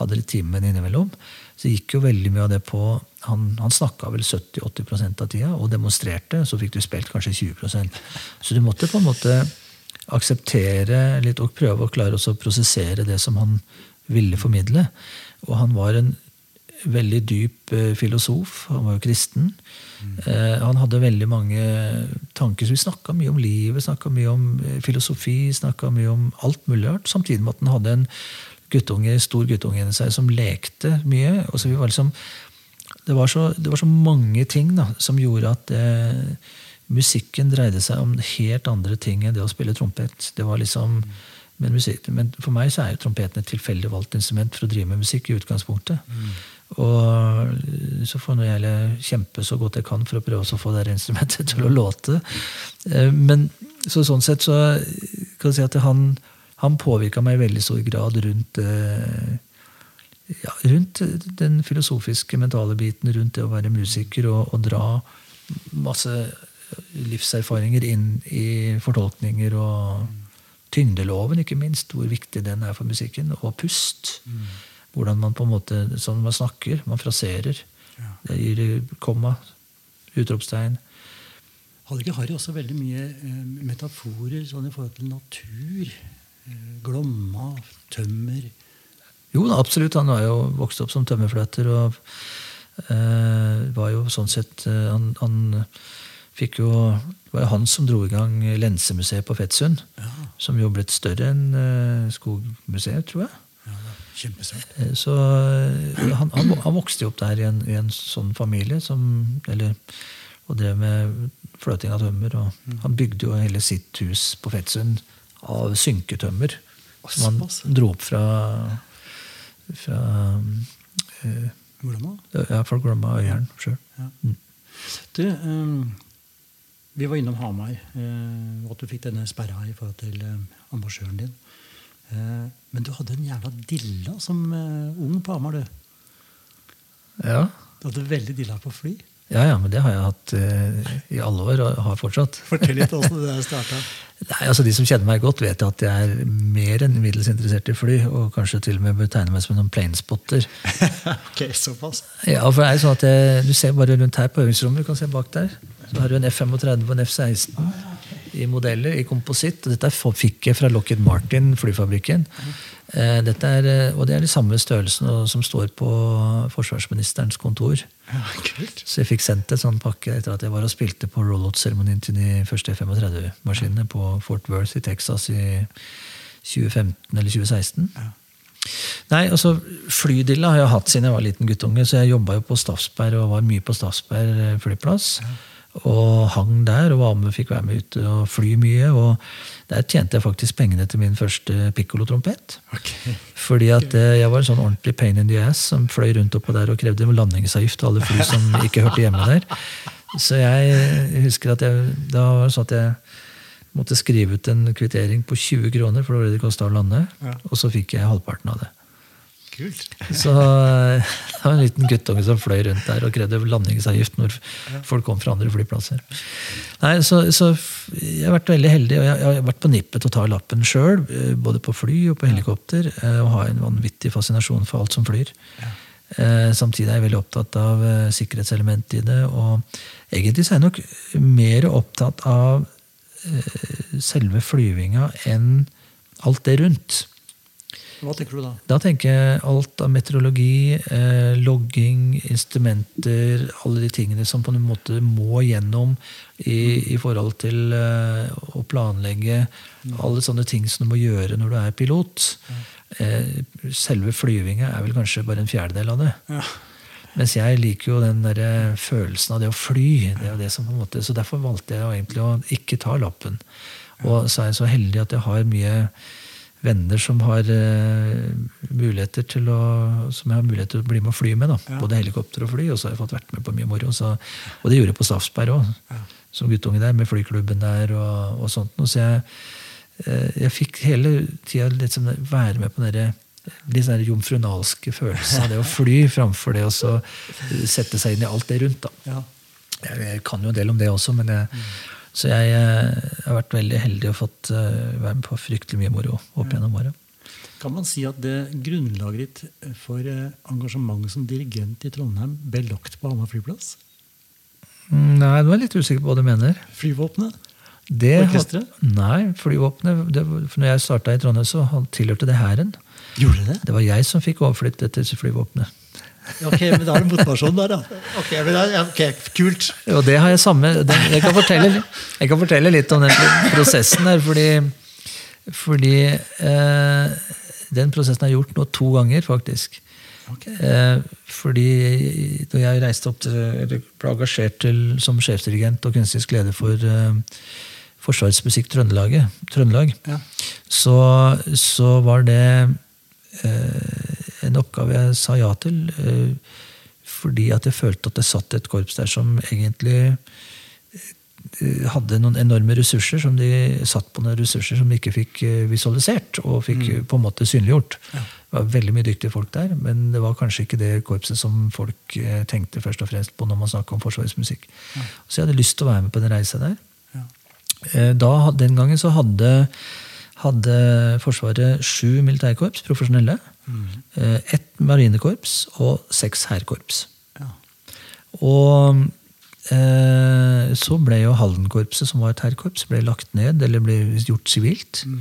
hadde litt timer innimellom. Så gikk jo veldig mye av det på Han, han snakka vel 70-80% av tida og demonstrerte, så fikk du spilt kanskje 20% Så du måtte på en måte akseptere litt og prøve å klare å prosessere det som han ville formidle. Og han var en veldig dyp eh, filosof. Han var jo kristen. Eh, han hadde veldig mange tanker. Så vi snakka mye om livet, snakka mye om eh, filosofi, snakka mye om alt mulig rart. Samtidig med at han hadde en guttunge, stor guttunge inni seg som lekte mye. Og så vi var liksom, det, var så, det var så mange ting da, som gjorde at det, musikken dreide seg om helt andre ting enn det å spille trompet. Det var liksom, men, musik, men for meg så er jo trompeten et tilfeldig valgt instrument for å drive med musikk. i utgangspunktet. Og så får jeg kjempe så godt jeg kan for å prøve å få det instrumentet til å låte. Eh, men så sånn sett så kan jeg si at han, han påvirka meg i veldig stor grad rundt eh, ja, rundt den filosofiske, mentale biten, rundt det å være musiker og, og dra masse livserfaringer inn i fortolkninger og tyngdeloven, ikke minst, hvor viktig den er for musikken, og pust. Mm. Hvordan man på en måte sånn man snakker, man fraserer. Ja. Det gir komma, utropstegn. Hadde ikke Harry også veldig mye eh, metaforer sånn i forhold til natur? Eh, glomma, tømmer? Jo, absolutt. Han var jo vokst opp som tømmerfløter. og eh, var jo sånn sett eh, han, han, fikk jo Det var jo han som dro i gang Lensemuseet på Fettsund. Ja. Som jo ble større enn eh, Skogmuseet, tror jeg. Ja, så han, han, han, vokste jo opp der i en, i en sånn familie som eller, og drev med fløting av tømmer. og mm. Han bygde jo hele sitt hus på Fettsund av synketømmer. Som han dro opp fra, fra eh, Glomma? Ja, fra Glomma og Øyeren sjøl. Ja. Mm. Du, um, vi var innom Hamar, uh, og at du fikk denne sperra i forhold til uh, ambasjøren din. Uh, men du hadde en jævla dilla som ung på Hamar, du. Ja. Du hadde veldig dilla på fly. Ja, ja, men det har jeg hatt uh, i alle år og har fortsatt. Fortell litt hvordan det starta. Altså De som kjenner meg godt, vet at jeg er mer enn middels interessert i fly. Og kanskje til og med bør tegne meg som en planespotter. ok, såpass. Ja, for det er sånn at jeg, Du ser bare rundt her på øvingsrommet. Du kan se bak der. Så har du en F-35 og en F-16 i modeller i kompositt. og Dette fikk jeg fra Lockheed Martin, flyfabrikken. Mm. dette er, eh, og det er de samme størrelsene som står på forsvarsministerens kontor. Ja, så jeg fikk sendt en sånn pakke etter at jeg var og spilte på rollout-seremonien til de første F-35-maskinene på Fort Worth i Texas i 2015 eller 2016. Ja. Nei, altså Flydilla har jeg hatt siden jeg var liten guttunge. Så jeg jobba jo på Staffsberg og var mye på Staffsberg eh, flyplass. Ja. Og hang der og var med, fikk være med ute og fly mye. og Der tjente jeg faktisk pengene til min første pikkolotrompet. Okay. Fordi at. Eh, jeg var en sånn ordentlig pain in the ass som fløy rundt oppå der og krevde landingsavgift til alle fly som ikke hørte hjemme der. Så jeg husker at jeg, da var det sånn at jeg måtte skrive ut en kvittering på 20 kroner, for det var det det kosta å lande. Ja. Og så fikk jeg halvparten av det. Kult. Så eh, det var en liten guttunge som fløy rundt der og krevde landingsavgift når folk kom fra andre flyplasser. Nei, så, så, jeg har vært veldig heldig, og jeg, jeg har vært på nippet til å ta lappen sjøl. Eh, både på fly og på helikopter. Eh, og har en vanvittig fascinasjon for alt som flyr. Ja. Samtidig er jeg veldig opptatt av sikkerhetselementet i det. Og egentlig så er jeg nok mer opptatt av selve flyvinga enn alt det rundt. Hva tenker du da? Da tenker jeg alt av meteorologi, eh, logging, instrumenter, alle de tingene som på en måte må gjennom i, i forhold til eh, å planlegge. Mm. Alle sånne ting som du må gjøre når du er pilot. Eh, selve flyvinga er vel kanskje bare en fjerdedel av det. Ja. Mens jeg liker jo den der eh, følelsen av det å fly. Det det som på en måte, så Derfor valgte jeg egentlig å ikke ta lappen. Og så er jeg så heldig at jeg har mye venner som har uh, muligheter til å som jeg har mulighet til å bli med å fly med. da, ja. Både helikopter og fly. Og så har jeg fått vært med på mye moro. Så, og det gjorde jeg på Staffsberg òg, ja. som guttunge der, med flyklubben der og, og sånt. Og så jeg, uh, jeg fikk hele tida liksom være med på den litt sånn jomfrunalske følelsen av det å fly framfor det å sette seg inn i alt det rundt. da. Ja. Jeg, jeg, kan jo en del om det også, men jeg, mm så jeg, jeg, har vært veldig heldig og fått uh, være med på fryktelig mye moro opp gjennom året. Kan man si at det grunnlaget ditt for uh, engasjementet som dirigent i Trondheim ble lagt på Hamar flyplass? Mm, nei, nå er jeg litt usikker på hva du mener. Flyvåpenet? Orkesteret? Nei, flyvåpenet det, Når jeg starta i Trondheim, så tilhørte det Hæren. Gjorde det? Det var jeg som fikk overflyttet dette flyvåpenet. Ok, men da er det motivasjon der, da. Ok, men da, ok, Kult. Og det har jeg samme jeg kan, fortelle, jeg kan fortelle litt om den prosessen der, fordi, fordi eh, den prosessen er gjort nå to ganger, faktisk. Okay. Eh, fordi da jeg reiste opp til, eller ble engasjert til, som sjefsdirigent og kunstnerisk leder for eh, Forsvarets musikk Trøndelag, ja. så, så, var det eh, en oppgave jeg sa ja til. Eh, fordi at jeg følte at det satt et korps der som egentlig eh, hadde noen enorme ressurser som de satt på noen ressurser som de ikke fikk eh, visualisert og fikk mm. på en måte synliggjort. Ja. Det var veldig mye dyktige folk der, men det var kanskje ikke det korpset som folk tenkte først og fremst på når man snakka om Forsvarets musikk. Ja. Så jeg hadde lyst til å være med på den reisa der. Ja. Da, den gangen så hadde hadde Forsvaret sju militærkorps, profesjonelle. Mm. Ett marinekorps og seks hærkorps. Ja. Og eh, så ble jo Haldenkorpset, som var et hærkorps, lagt ned eller ble gjort sivilt. Mm.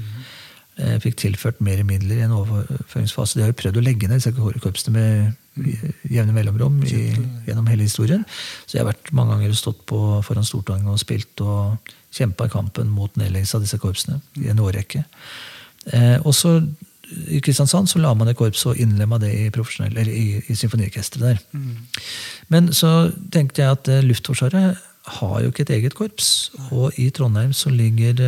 Eh, fikk tilført mer midler i en overføringsfase. De har jo prøvd å legge ned disse korpsene med jevne mellomrom i, gjennom hele historien. Så jeg har vært mange ganger stått på foran Stortinget og spilt og kjempa kampen mot nedleggelse av disse korpsene i en årrekke. Eh, og så i Kristiansand så la man et korps og innlemma det i, eller i, i symfoniorkesteret der. Mm. Men så tenkte jeg at eh, Luftforsvaret har jo ikke et eget korps. Og i Trondheim så ligger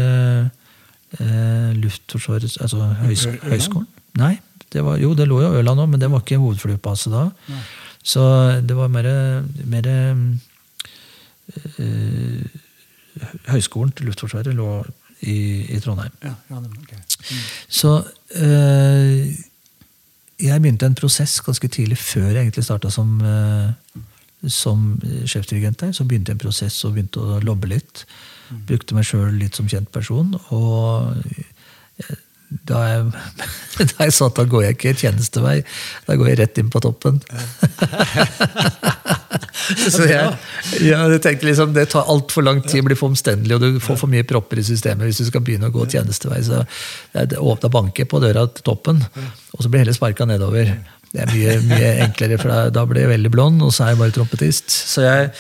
eh, Luftforsvaret Altså høys, høyskolen. Nei, det var, jo, det lå jo Ørland òg, men det var ikke hovedflybase da. Nei. Så det var mer, mer øh, Høgskolen til Luftforsvaret lå i, i Trondheim. Ja, ja, okay. mm. Så øh, jeg begynte en prosess ganske tidlig, før jeg egentlig starta som, øh, som sjefdirigent der. Så begynte jeg en prosess og begynte å lobbe litt. Mm. Brukte meg sjøl litt som kjent person. Og da jeg, da jeg sa at da går jeg ikke tjenestevei, da går jeg rett inn på toppen. så jeg, jeg tenkte liksom, Det tar altfor lang tid, blir for omstendelig, og du får for mye propper i systemet hvis du skal begynne å gå tjenestevei. Så jeg åpna banket på døra til toppen, og så blir hele sparka nedover. Det er mye, mye enklere, for da, da blir jeg veldig blond, og så er jeg bare trompetist. Så jeg,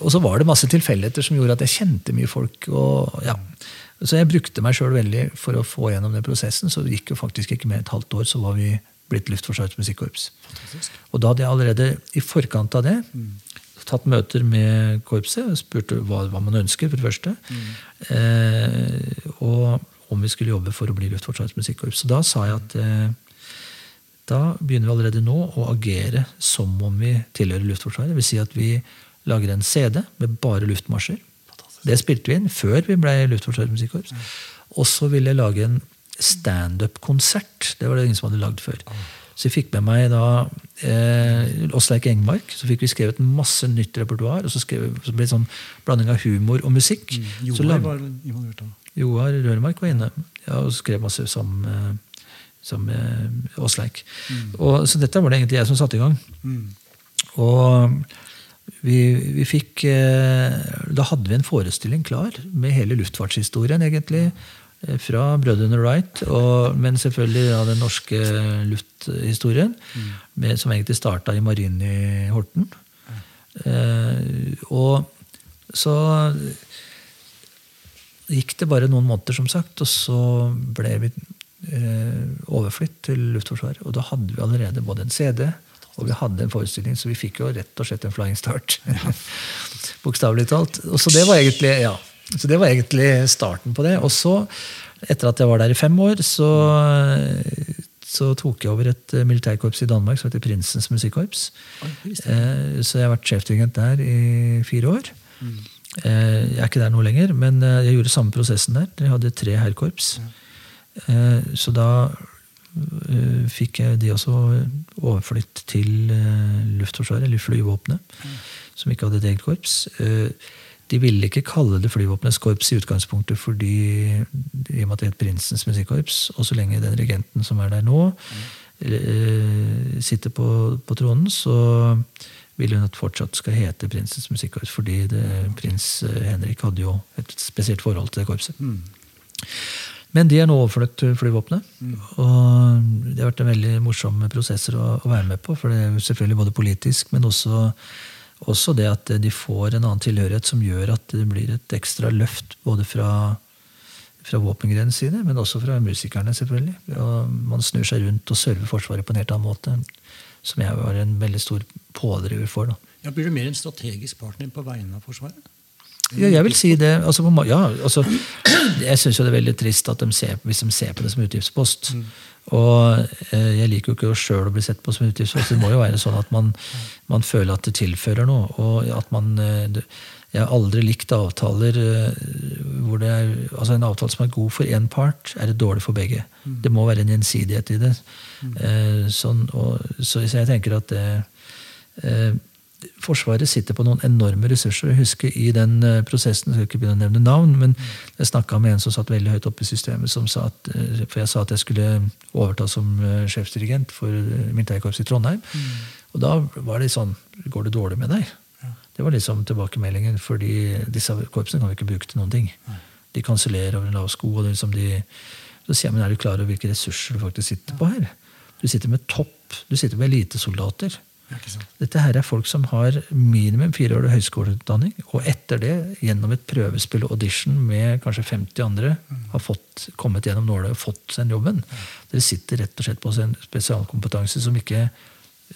og så var det masse tilfeldigheter som gjorde at jeg kjente mye folk. og ja, så jeg brukte meg sjøl veldig for å få gjennom den prosessen. Så det gikk jo faktisk ikke mer et halvt år, så var vi blitt Luftforsvarets musikkorps. Og da hadde jeg allerede i forkant av det mm. tatt møter med korpset og spurte hva, hva man ønsker, for det første. Mm. Eh, og om vi skulle jobbe for å bli Luftforsvarets musikkorps. Så da sa jeg at eh, da begynner vi allerede nå å agere som om vi tilhører Luftforsvaret. Det vil si at vi lager en CD med bare luftmarsjer. Det spilte vi inn før vi ble Luftforsvarets musikkorps. Og så ville jeg lage en standup-konsert. Det var det ingen som hadde lagd før. Så jeg fikk med meg da eh, Åsleik Engmark. Så fikk vi skrevet masse nytt repertoar. Og så, skrev, så ble det sånn blanding av humor og musikk. Mm. Joar var involvert da. Joar Rørmark var inne ja, og skrev masse som, med som Åsleik. Mm. så dette var det egentlig jeg som satte i gang. Mm. Og vi, vi fikk eh, Da hadde vi en forestilling klar med hele luftfartshistorien, egentlig. Eh, fra brødrene Wright, og, men selvfølgelig av den norske lufthistorien. Mm. Med, som egentlig starta i Marinen i Horten. Eh, og så gikk det bare noen måneder, som sagt, og så ble vi eh, overflytt til Luftforsvaret. Og da hadde vi allerede både en CD og vi hadde en forestilling, så vi fikk jo rett og slett en flying start. Bokstavelig talt. Og så det, var egentlig, ja, så det var egentlig starten på det. Og så, etter at jeg var der i fem år, så, så tok jeg over et militærkorps i Danmark som heter Prinsens musikkorps. Eh, så jeg har vært sjefdirigent der i fire år. Mm. Eh, jeg er ikke der nå lenger, men eh, jeg gjorde samme prosessen der. Jeg hadde tre herrkorps. Så da Eh, fikk jeg de også overflytt til eh, Luftforsvaret, eller flyvåpenet, mm. som ikke hadde et eget korps. Eh, de ville ikke kalle det Flyvåpenets korps i utgangspunktet fordi i og med at det het Prinsens musikkorps. Og så lenge den regenten som er der nå, mm. sitter på, på, tronen, så vil hun at fortsatt skal hete Prinsens musikkorps. Fordi det, prins Henrik hadde jo et spesielt forhold til det korpset. Mm. Men de er nå overført til flyvåpenet. Mm. Og det har vært en veldig morsom prosess å, å, være med på. For det er selvfølgelig både politisk, men også, også, det at de får en annen tilhørighet som gjør at det blir et ekstra løft både fra, fra våpengrenene sine, men også fra musikerne, selvfølgelig. Og man snur seg rundt og server Forsvaret på en helt annen måte. Som jeg var en veldig stor pådriver for. Da. Ja, blir du mer en strategisk partner på vegne av Forsvaret? Ja, jeg vil si det. Altså, ja, altså, jeg syns det er veldig trist at de ser, hvis de ser på det som utgiftspost. Mm. Og eh, jeg liker jo ikke sjøl å bli sett på som utgiftspost. Det må jo være sånn at man, man føler at det tilfører noe. og at man... Det, jeg har aldri likt avtaler eh, hvor det er altså En avtale som er god for én part, er det dårlig for begge. Mm. Det må være en gjensidighet i det. Mm. Eh, sånn, og, så jeg tenker at det, eh, Forsvaret sitter på noen enorme ressurser. Jeg husker i den eh, prosessen, jeg skal ikke begynne å nevne navn, men jeg snakka med en som satt veldig høyt oppe i systemet, som sa at, eh, for jeg sa at jeg skulle overta som eh, sjefsdirigent for militærkorpset i Trondheim. Mm. Og da var det sånn Går det dårlig med deg? Det var liksom tilbakemeldingen, fordi disse korpsene kan vi ikke bruke til noen ting. De kansellerer over en lav sko. og liksom de, Så sier jeg, men er du klar over hvilke ressurser du faktisk sitter på her? Du sitter med topp, du sitter med elitesoldater. Dette her er folk som har minimum fire år høyskoleutdanning, og etter det, gjennom et prøvespill og audition med kanskje 50 andre, mm. har fått, kommet gjennom nåla og fått den jobben. Dere sitter rett og slett på en spesialkompetanse som ikke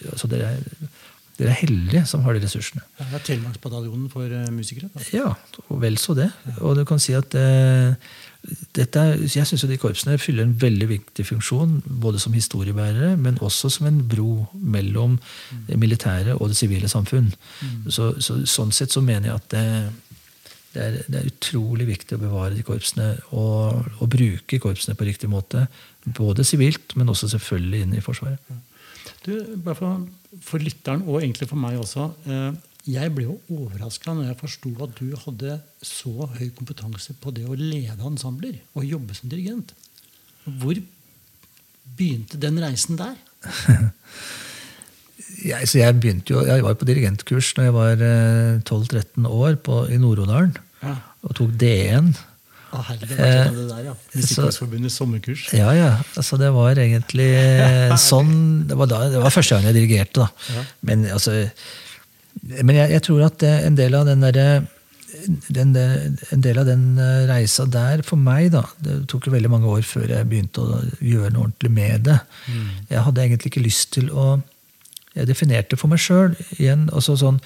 altså dere er dere er heldige som har de ressursene. Det er Telemarksbataljonen for uh, musikere? Da. Ja, og vel så det. Og du kan si at uh, dette, Jeg syns de korpsene fyller en veldig viktig funksjon, både som historiebærere, men også som en bro mellom det militære og det sivile samfunn. Mm. Så, så, sånn sett så mener jeg at det, det, er, det, er, utrolig viktig å bevare de korpsene og, og bruke korpsene på riktig måte. Både sivilt, men også selvfølgelig inn i Forsvaret. Du, bare for for lytteren, og egentlig for meg også eh, Jeg ble jo overraska når jeg forsto at du hadde så høy kompetanse på det å lede ensembler og jobbe som dirigent. Hvor begynte den reisen der? jeg, jeg, jo, jeg var på dirigentkurs når jeg var 12-13 eh, år på, i Nord-Odalen. Ja. Og tok D1. Ah, eh, det der, ja. Musikkårsforbundets sommerkurs. Ja, ja. Altså, det var egentlig sånn Det var, da, det var første gang jeg dirigerte. da. Ja. Men, altså, men jeg, jeg, tror at en del av den derre den, en del av den eh, reisa der for meg da, Det tok jo veldig mange år før jeg begynte å gjøre noe ordentlig med det. Mm. Jeg hadde egentlig ikke lyst til å Jeg definerte for meg sjøl igjen altså sånn,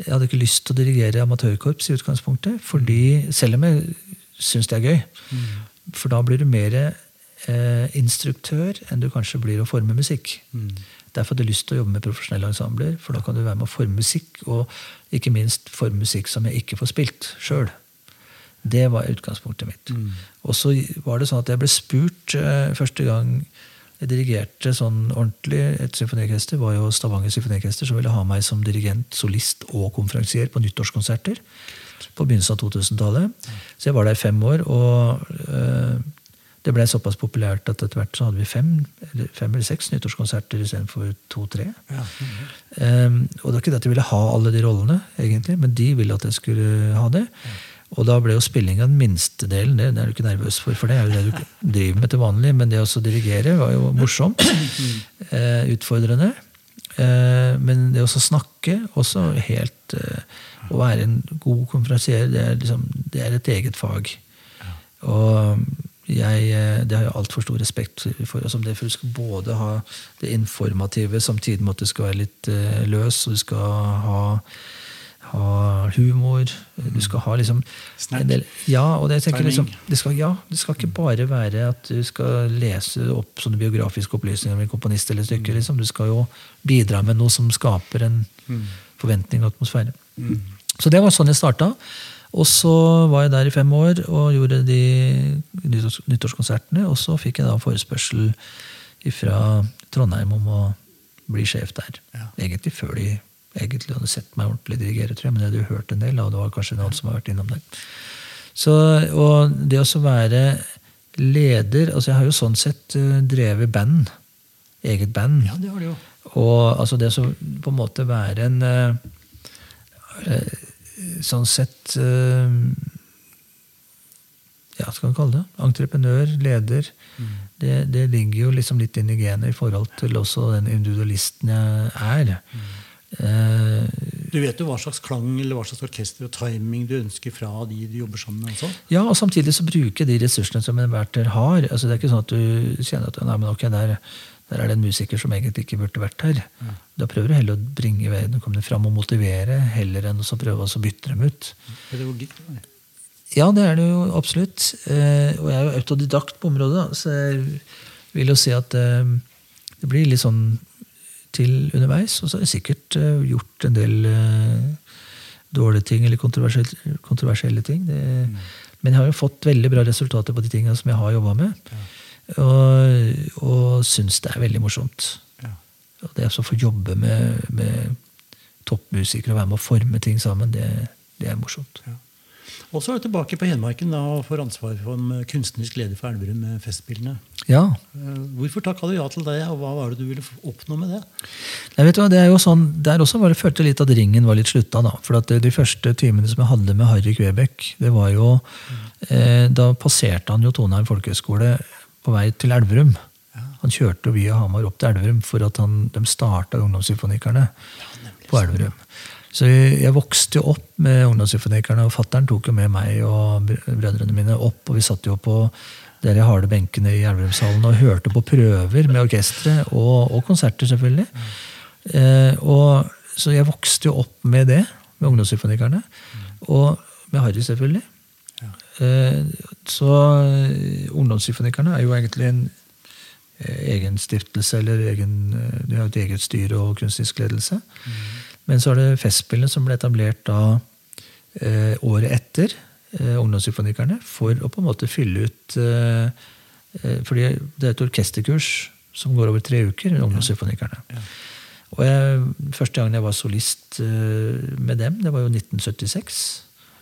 Jeg hadde ikke lyst til å dirigere amatørkorps i utgangspunktet. fordi Selv om jeg syns det er gøy. Mm. For da blir du mer eh, instruktør enn du kanskje blir å forme musikk. Mm. Derfor hadde jeg lyst til å jobbe med profesjonelle ensembler, for da kan du være med å forme musikk, og ikke minst forme musikk som jeg ikke får spilt sjøl. Det var utgangspunktet mitt. Mm. Og så var det sånn at jeg ble spurt eh, første gang jeg dirigerte sånn ordentlig et symfoniorkester, var jo Stavanger Symfoniorkester, som ville ha meg som dirigent, solist og konferansier på nyttårskonserter på begynnelsen av 2000-tallet. Så jeg var der fem år. og øh, det ble såpass populært at etter hvert så hadde vi fem eller, fem eller seks nyttårskonserter istedenfor to-tre. Ja. Um, og det var ikke det at de ville ha alle de rollene, egentlig, men de ville at jeg skulle ha det. Ja. Og da ble jo spillinga den minste delen. Det, det er du ikke nervøs for, for det er jo det du driver med til vanlig. Men det å dirigere var jo morsomt. Uh, utfordrende. Uh, men det å snakke også helt uh, å være en god konferansier, det liksom, det er et eget fag. Og jeg, eh, det har jeg altfor stor respekt for. Altså det for Du skal både ha det informative, samtidig med at du skal være litt eh, løs, og du skal ha, ha humor. Du skal ha liksom del, Ja, og det, tenker, liksom, det, skal, ja, det skal ikke bare være at du skal lese opp sånne biografiske opplysninger om en komponist eller stykke. Liksom. Du skal jo bidra med noe som skaper en mm. forventning og atmosfære. Mm. Så det var sånn jeg starta. Og så var jeg der i fem år og gjorde de nyttårskonsertene. Og så fikk jeg da forespørsel fra Trondheim om å bli sjef der. Ja. Egentlig før de egentlig hadde sett meg ordentlig dirigere, tror jeg, men jeg hadde jo hørt en del. og det var kanskje noen som har vært innom der. Så, og det å være leder altså Jeg har jo sånn sett uh, drevet band. Eget band. Ja, det har du jo. Og altså det å på en måte være en uh, Eh, sånn sett Ja, ja, skal man kalle det? Entreprenør, leder. Mm. Det, det, ligger jo liksom litt inn i genet i forhold til også den individualisten jeg er. Mm. Eh, du vet jo hva slags klang eller hva slags orkester og timing du ønsker fra de du jobber sammen med? også? Ja, og samtidig så bruker de ressursene som en verter har. Altså Det er ikke sånn at du kjenner at nei, men ok, der, der er det en musiker som egentlig ikke burde vært her. Mm. Da prøver du heller å bringe vedkommende fram og motivere, heller enn å prøve å bytte dem ut. Pedagogikk? Ja, det er det jo absolutt. Eh, og jeg er jo autodidakt på området, så jeg vil jo si at eh, det blir litt sånn til underveis. Og så har jeg sikkert eh, gjort en del dårlige ting eller kontroversielle, kontroversielle ting. Det, mm. Men jeg har jo fått veldig bra resultater på de tingene som jeg har jobba med. Ja. Og, og syns det er veldig morsomt. Ja. Og det å få jobbe med, med toppmusikere og være med å forme ting sammen, det, det er morsomt. Ja. Og så er du tilbake på Hedmarken da, og får ansvar for en kunstnerisk leder for Elverum med Festspillene. Ja. Eh, hvorfor takka du ja til det, og hva var det du ville oppnå med det? Nei, vet du hva, det er jo sånn, Der også var det følte litt at ringen var litt slutta. da, for at De første timene som jeg hadde med Harry Kvebekk, det var jo mm. eh, Da passerte han jo Toneheim folkehøgskole på vei til Elverum. Ja. Han kjørte via Hamar opp til Elverum for at han, de starta Ungdomssymfonikerne ja, på Elverum. Så jeg vokste jo opp med Ungdomssymfonikerne, og fattern tok jo med meg og brødrene mine opp. Og vi satt jo på der jeg harde benkene i Elverumshallen og hørte på prøver med orkesteret, og, og, konserter, selvfølgelig. Mm. Eh, og, så jeg vokste jo opp med det, med Ungdomssymfonikerne. Mm. Og med Harry, selvfølgelig. Eh, så Ungdomssymfonikerne er jo egentlig en eh, egen stiftelse, eller egen, eh, de har et eget styre og kunstnerisk ledelse. Mm. Men så er det Festspillene som ble etablert da eh, året etter eh, Ungdomssymfonikerne, for å på en måte fylle ut eh, eh fordi det er et orkesterkurs som går over tre uker. Ungdomssymfonikerne. Ja. Ja. Og jeg, Første gangen jeg var solist eh, med dem, det var jo 1976.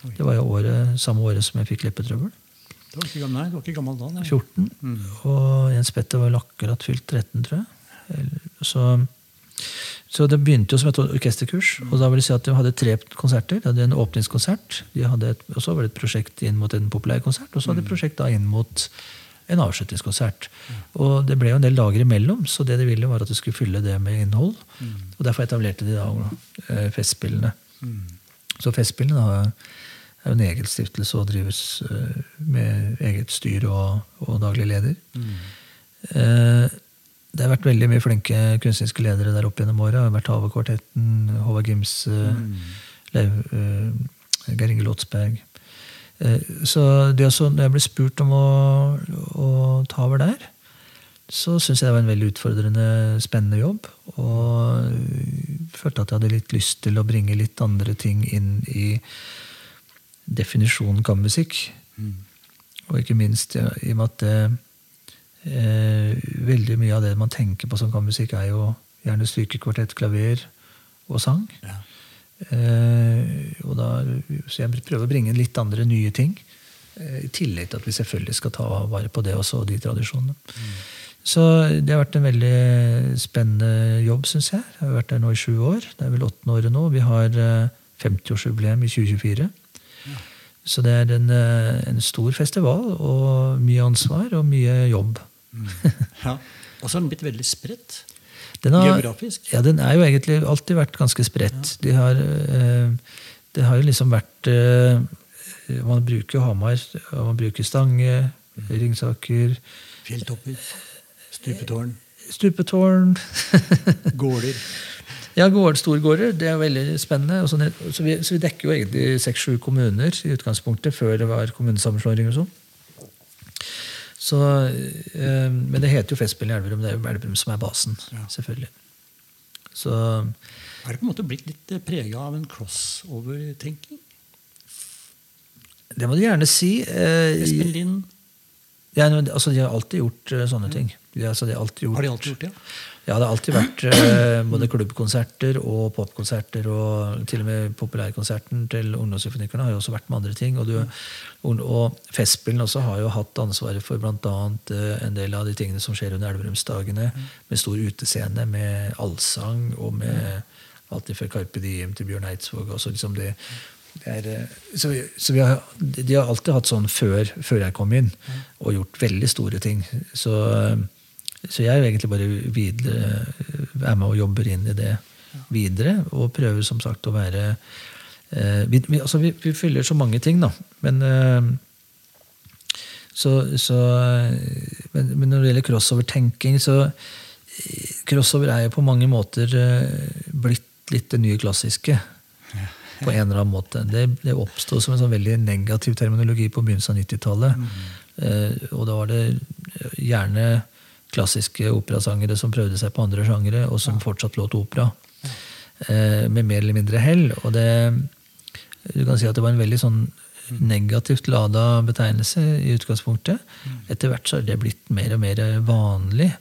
Det var jo året, samme året som jeg fikk leppetrøbbel. Du var ikke, nei, du var ikke gammel da? Nei. 14. Mm. Og Jens Petter var akkurat fylt 13, tror jeg. Så så det begynte jo som et orkesterkurs. og da vil jeg si at De hadde tre konserter. De hadde en åpningskonsert, et, og så var det et prosjekt inn mot en populær konsert, og så hadde de et prosjekt da inn mot en avslutningskonsert. Og Det ble jo en del dager imellom, så det de ville var at de skulle fylle det med innhold. Og Derfor etablerte de da eh, Festspillene. Så Festspillene er jo en egen stiftelse og drives eh, med eget styr og, og daglig leder. Mm. Eh, det har vært veldig mye flinke kunstneriske ledere der opp gjennom åra. Vært Havekvartetten, Håvard Gimse, mm. Lev, uh, Geir Inge Lotsberg. Så det også, når jeg ble spurt om å, å ta over der, så syns jeg det var en veldig utfordrende, spennende jobb. Og følte at jeg hadde litt lyst til å bringe litt andre ting inn i definisjonen kammermusikk. Mm. Og ikke minst ja, i og med at det eh, veldig mye av det man tenker på som kammermusikk, er jo gjerne strykekvartett, klaver og sang. Ja. Eh, og da, så jeg prøver å bringe inn litt andre nye ting. Eh, I tillegg til at vi selvfølgelig skal ta vare på det også, og de tradisjonene. Mm. Så det har vært en veldig spennende jobb, syns jeg. Jeg har vært der nå i sju år. Det er vel åttende året nå. Vi har 50-årsjubileum eh, i 2024. Så det er en, eh, en, stor festival og mye ansvar og mye jobb. Mm. Ja. Og så har den blitt veldig spredt. Den har, geografisk. Ja, den er jo egentlig alltid vært ganske spredt. Ja. De har, eh, det har jo liksom vært eh, Man bruker jo Hamar, man bruker Stange, mm. Ringsaker Fjelltopper. Stupetårn. Stupetårn. Gårder. Ja, gård, storgårder. Det er veldig spennende. Så, så, vi, så, vi, dekker jo egentlig seks-sju kommuner i utgangspunktet, før det var kommunesammenslåing og sånn. Så, øh, men det heter jo Festspillene i Elverum. Det er jo Elverum som er basen. Ja. selvfølgelig. Så, er det på en måte blitt litt eh, prega av en crossover-tenking? Det må du gjerne si. Eh, Espen Lind? Ja, altså, de har alltid gjort uh, sånne ting. De, altså, de har, alltid gjort, har de alltid gjort det? Ja? Ja, det har alltid vært eh, både klubbkonserter og popkonserter. Og til og med populærkonserten til Ungdomssymfonikerne har jo også vært med andre ting. Og, du, og Festspillene også har jo hatt ansvaret for bl.a. Eh, en del av de tingene som skjer under Elverumsdagene. Med stor utescene, med allsang og med alt fra Carpe Diem til Bjørn Eidsvåg. Også liksom det, det er, eh, så, så har, de har alltid hatt sånn før, før jeg kom inn, og gjort veldig store ting. Så så jeg er jo egentlig bare videre, er med og jobber inn i det videre. Og prøver som sagt å være eh, vi, vi, altså vi, vi, fyller så mange ting, da. Men, eh, så, så, men, men, når det gjelder crossover-tenking, så eh, Crossover er jo på mange måter eh, blitt litt det nye klassiske. på en eller annen måte. Det, det oppsto som en sånn veldig negativ terminologi på begynnelsen av 90-tallet. Mm. Eh, og da var det gjerne klassiske operasangere som prøvde seg på andre sjangere, og som fortsatt låt opera. Eh, med mer eller mindre hell. Og det, du kan si at det var en veldig sånn negativt lada betegnelse i utgangspunktet. Etter hvert så har det blitt mer og mer vanlig.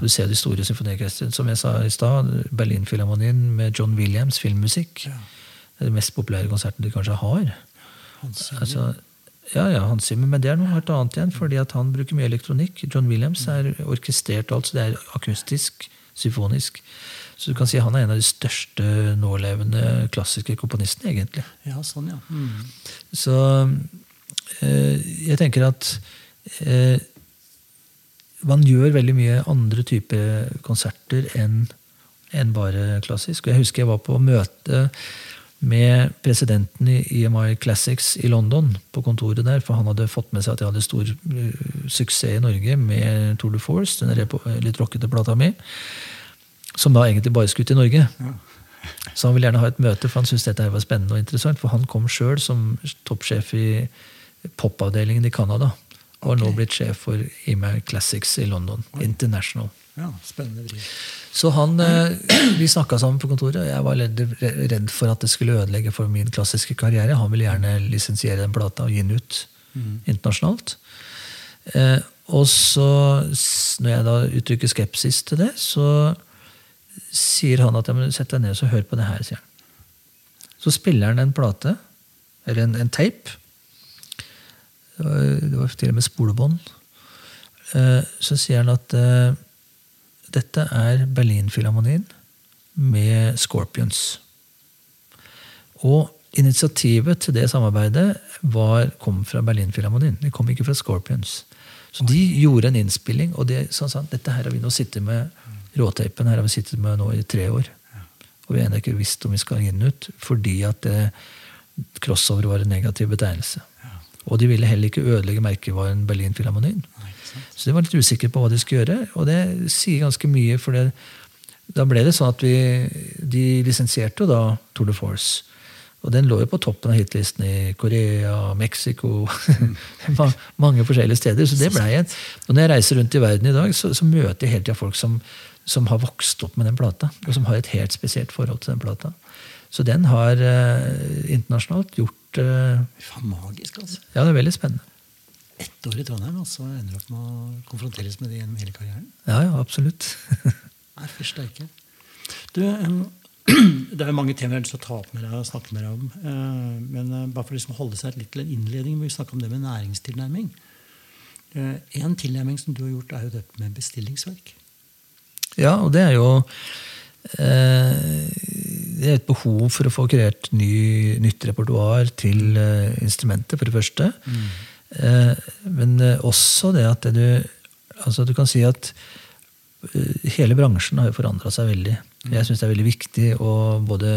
Du ser de store symfoniorkestrene. Som jeg sa i stad, Berlinfilharmonien med John Williams filmmusikk. Det er den mest populære konserten de kanskje har. Altså, ja, ja, Hans Zimmer, men det er noe helt annet igjen, fordi at han bruker mye elektronikk. John Williams er orkestrert, altså det er akustisk, symfonisk. Så du kan si han er en av de største nålevende klassiske komponistene, egentlig. Ja, sånn, ja. Mm. Så eh, jeg tenker at eh, man gjør veldig mye andre typer konserter enn en bare klassisk. Jeg husker jeg var på møte med presidenten i EMI Classics i London, på kontoret der, for han hadde fått med seg at jeg hadde stor uh, suksess i Norge med Tour de Force, den litt rockete plata mi som da egentlig bare skulle til Norge. Ja. Så han ville gjerne ha et møte, for han syntes dette var spennende og interessant. For han kom sjøl som toppsjef i popavdelingen i Canada. Og har nå blitt sjef for EMI Classics i London. International. Ja, spennende driv. Så han, eh, Vi snakka sammen på kontoret, og jeg var redd for at det skulle ødelegge for min klassiske karriere. Han ville gjerne lisensiere den plata og gi den ut mm. internasjonalt. Eh, og så, når jeg da uttrykker skepsis til det, så sier han at jeg må sette deg ned og hør på det her. sier han. Så spiller han en plate, eller en, en tape. Det var til og med spolebånd. Eh, så sier han at dette er Berlinfilharmonien med Scorpions. Og initiativet til det samarbeidet var, kom fra Berlinfilharmonien. Det kom ikke fra Scorpions. Så de gjorde en innspilling, og det, sånn, sånn, dette her har vi nå sittet med Råteipen her har vi sittet med nå i tre år. Og vi har ennå ikke visst om vi skal inn ut, fordi at det, crossover var en negativ betegnelse. Og de ville heller ikke ødelegge merkevaren Berlin-filharmonien. Så de var litt usikre på hva de skulle gjøre, og det sier ganske mye. for det, Da ble det sånn at vi, de lisensierte da Tour de Force. Og den lå jo på toppen av hitlisten i Korea, Mexico Mange forskjellige steder. Så det ble jeg. og Når jeg reiser rundt i verden i dag, så, så møter jeg hele tida folk som som har vokst opp med den plata, og som har et helt spesielt forhold til den plata. Så den har eh, internasjonalt gjort uh, Faen, magisk, altså. Ja, det er veldig spennende. Ett år i Trondheim, og så ender du opp med å konfronteres med det gjennom hele karrieren? Ja, ja, absolutt. Nei, fy steike. Du, um, det er mange temaer jeg har lyst til å ta opp med deg og snakke med deg om. Uh, men uh, bare for liksom å holde seg litt til en innledning, vi snakke om det med næringstilnærming. Uh, en tilnærming som du har gjort, er jo dette med bestillingsverk. Ja, og det er jo det er et behov for å få kreert ny, nytt repertoar til uh, instrumentet, for det første. Mm. Uh, men uh, også det at det du Altså, du kan si at hele bransjen har jo forandra seg veldig. Mm. Jeg syns det er veldig viktig og både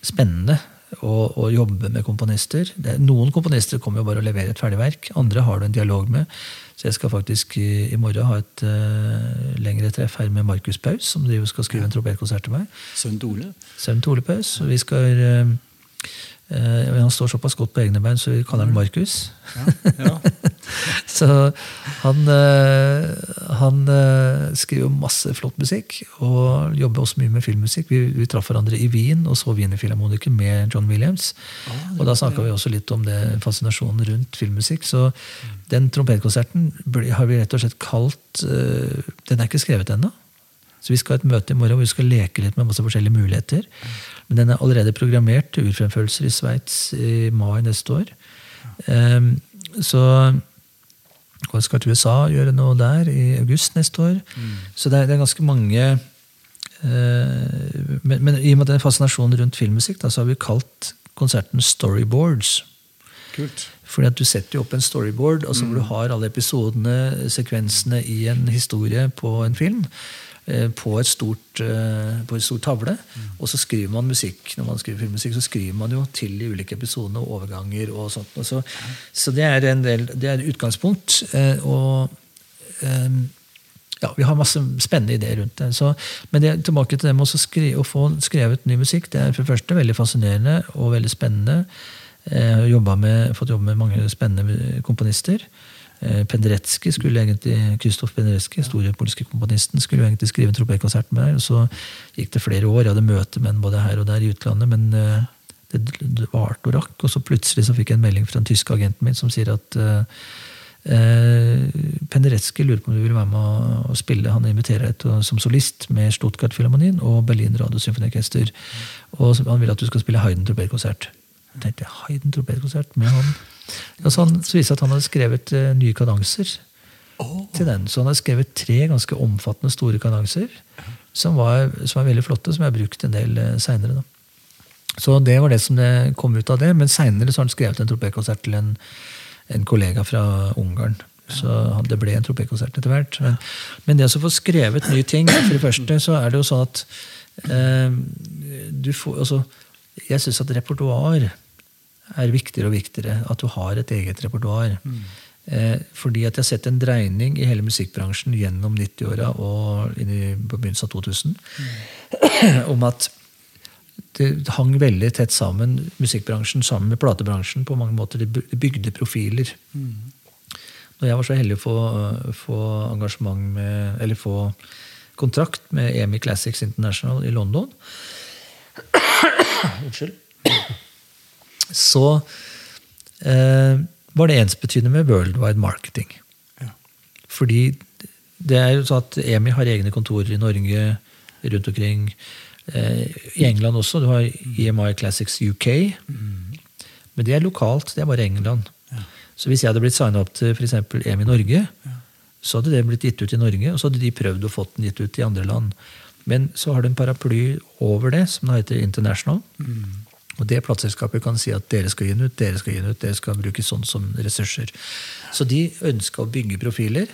spennende å, å jobbe med komponister. Det, noen komponister kommer jo bare og leverer et ferdig verk. Andre har du en dialog med. Så jeg skal faktisk i, i morgen ha et uh, lengre treff her med Markus Paus, som driver skal skrive en trompetkonsert til meg. Sønn Tole. Sønn Tole Paus. Og. Vi skal Uh, han står såpass godt på egne bein, så vi kaller han Markus. Ja, ja. så han, uh, han uh, skriver masse flott musikk og jobber også mye med filmmusikk. Vi, vi traff hverandre i Wien og så Wienerfilharmoniker med John Williams. Ja, og da snakka vi også litt om det fascinasjonen rundt filmmusikk. Så den trompetkonserten har vi rett og slett kalt Den er ikke skrevet ennå. Så vi skal ha et møte i morgen hvor vi skal leke litt med masse forskjellige muligheter. Men den er allerede programmert til urfremførelser i Sveits i mai neste år. Um, så og jeg skal til USA gjøre noe der i august neste år. Mm. Så det er, det er, ganske mange uh, men, men, i og med at det er fascinasjonen rundt filmmusikk, da, så har vi kalt konserten Storyboards. Kult. Fordi at Du setter jo opp en storyboard altså mm. hvor du har alle episodene, sekvensene i en historie på en film. Eh, på, et stort, eh, på et stort tavle. Mm. Og så skriver man musikk når man skriver filmmusikk, så skriver man jo til de ulike episodene og overganger. og sånt. Og så, så det, er en del, det er et utgangspunkt. Eh, og ja, vi har masse spennende ideer rundt det. Så, men det, tilbake til det med å, skri, å, få skrevet ny musikk. Det er for det første veldig fascinerende og veldig spennende. Eh, med, fått jobbe med mange spennende komponister. Eh, Penderecki skulle egentlig, Kristoff Penderecki, store polske komponisten, skulle egentlig skrive en trompetkonsert med meg. og Så gikk det flere år. Jeg hadde møte med ham både her og der i utlandet. men eh, det, varte og rakk, og så plutselig så fikk jeg en melding fra den tyske agenten min som sier at uh, Eh, Penderecki lurer på om du vil være med å spille. Han inviterer deg som solist med Stuttgart-filharmonien og Berlin Radiosymfoniorkester. Og han vil at du skal spille Hayden trompetkonsert. Jeg tenkte Hayden trompetkonsert med han. Ja, så, han, så viste det at han hadde skrevet uh, nye kadanser oh. til den. Så han hadde skrevet tre ganske omfattende store kadanser som var, som var veldig flotte, som jeg har brukt en del uh, seinere. Så det var det som det kom ut av det. Men seinere har han skrevet en tropekonsert til en en kollega fra Ungarn. Så det ble en tropekonsert etter hvert. Men, men, det å få skrevet nye ting For det første så er det jo sånn at uh, du får altså, Jeg syns at repertoar er viktigere og viktigere. At du har et eget repertoar. Mm. Eh, fordi at jeg har sett en dreining i hele musikkbransjen gjennom 90-åra og inn i, på begynnelsen av 2000 mm. om at det hang veldig tett sammen, musikkbransjen sammen med platebransjen. på mange måter. De bygde profiler. Mm. Når jeg var så heldig å få, få, engasjement med, eller få kontrakt med EMI Classics International i London Unnskyld. Så eh, var det ensbetydende med worldwide marketing. Ja. Fordi det er jo sånn at EMI har egne kontorer i Norge, rundt omkring. Eh, I England også. Du har EMI Classics UK. Mm. Men det er lokalt. Det er bare England. Ja. Så hvis jeg hadde blitt signa opp til f.eks. EMI Norge, ja. så hadde det blitt gitt ut i Norge, og så hadde de prøvd å få den gitt ut i andre land. Men så har du en paraply over det, som heter International. Mm. Og det plateselskapet kan si at dere skal gi den ut, dere skal gi den ut, dere skal bruke sånn som ressurser. Så de ønska å bygge profiler.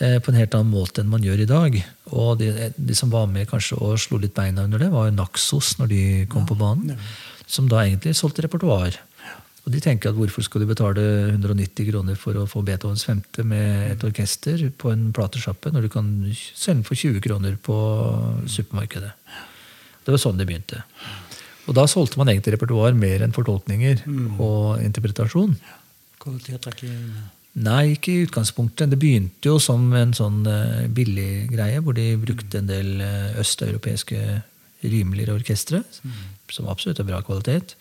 Eh, på en helt annen måte enn man gjør i dag. Og de, de, som var med kanskje og slo litt beina under det, var jo Naxos når de kom ja, på banen. Ja. Som da egentlig solgte repertoar. Og de tenker at hvorfor skal du betale 190 kroner for å få Beethovens femte med et orkester på en platesjappe, når du kan selge den for 20 kroner på supermarkedet? Det var sånn det begynte. Og da solgte man egentlig repertoar mer enn fortolkninger mm. og interpretasjon. Kvalitet er ikke Nei, ikke i utgangspunktet. Det begynte jo som en sånn uh, billig greie, hvor de brukte en del uh, østeuropeiske rimeligere orkestre, mm. som absolutt er bra kvalitet.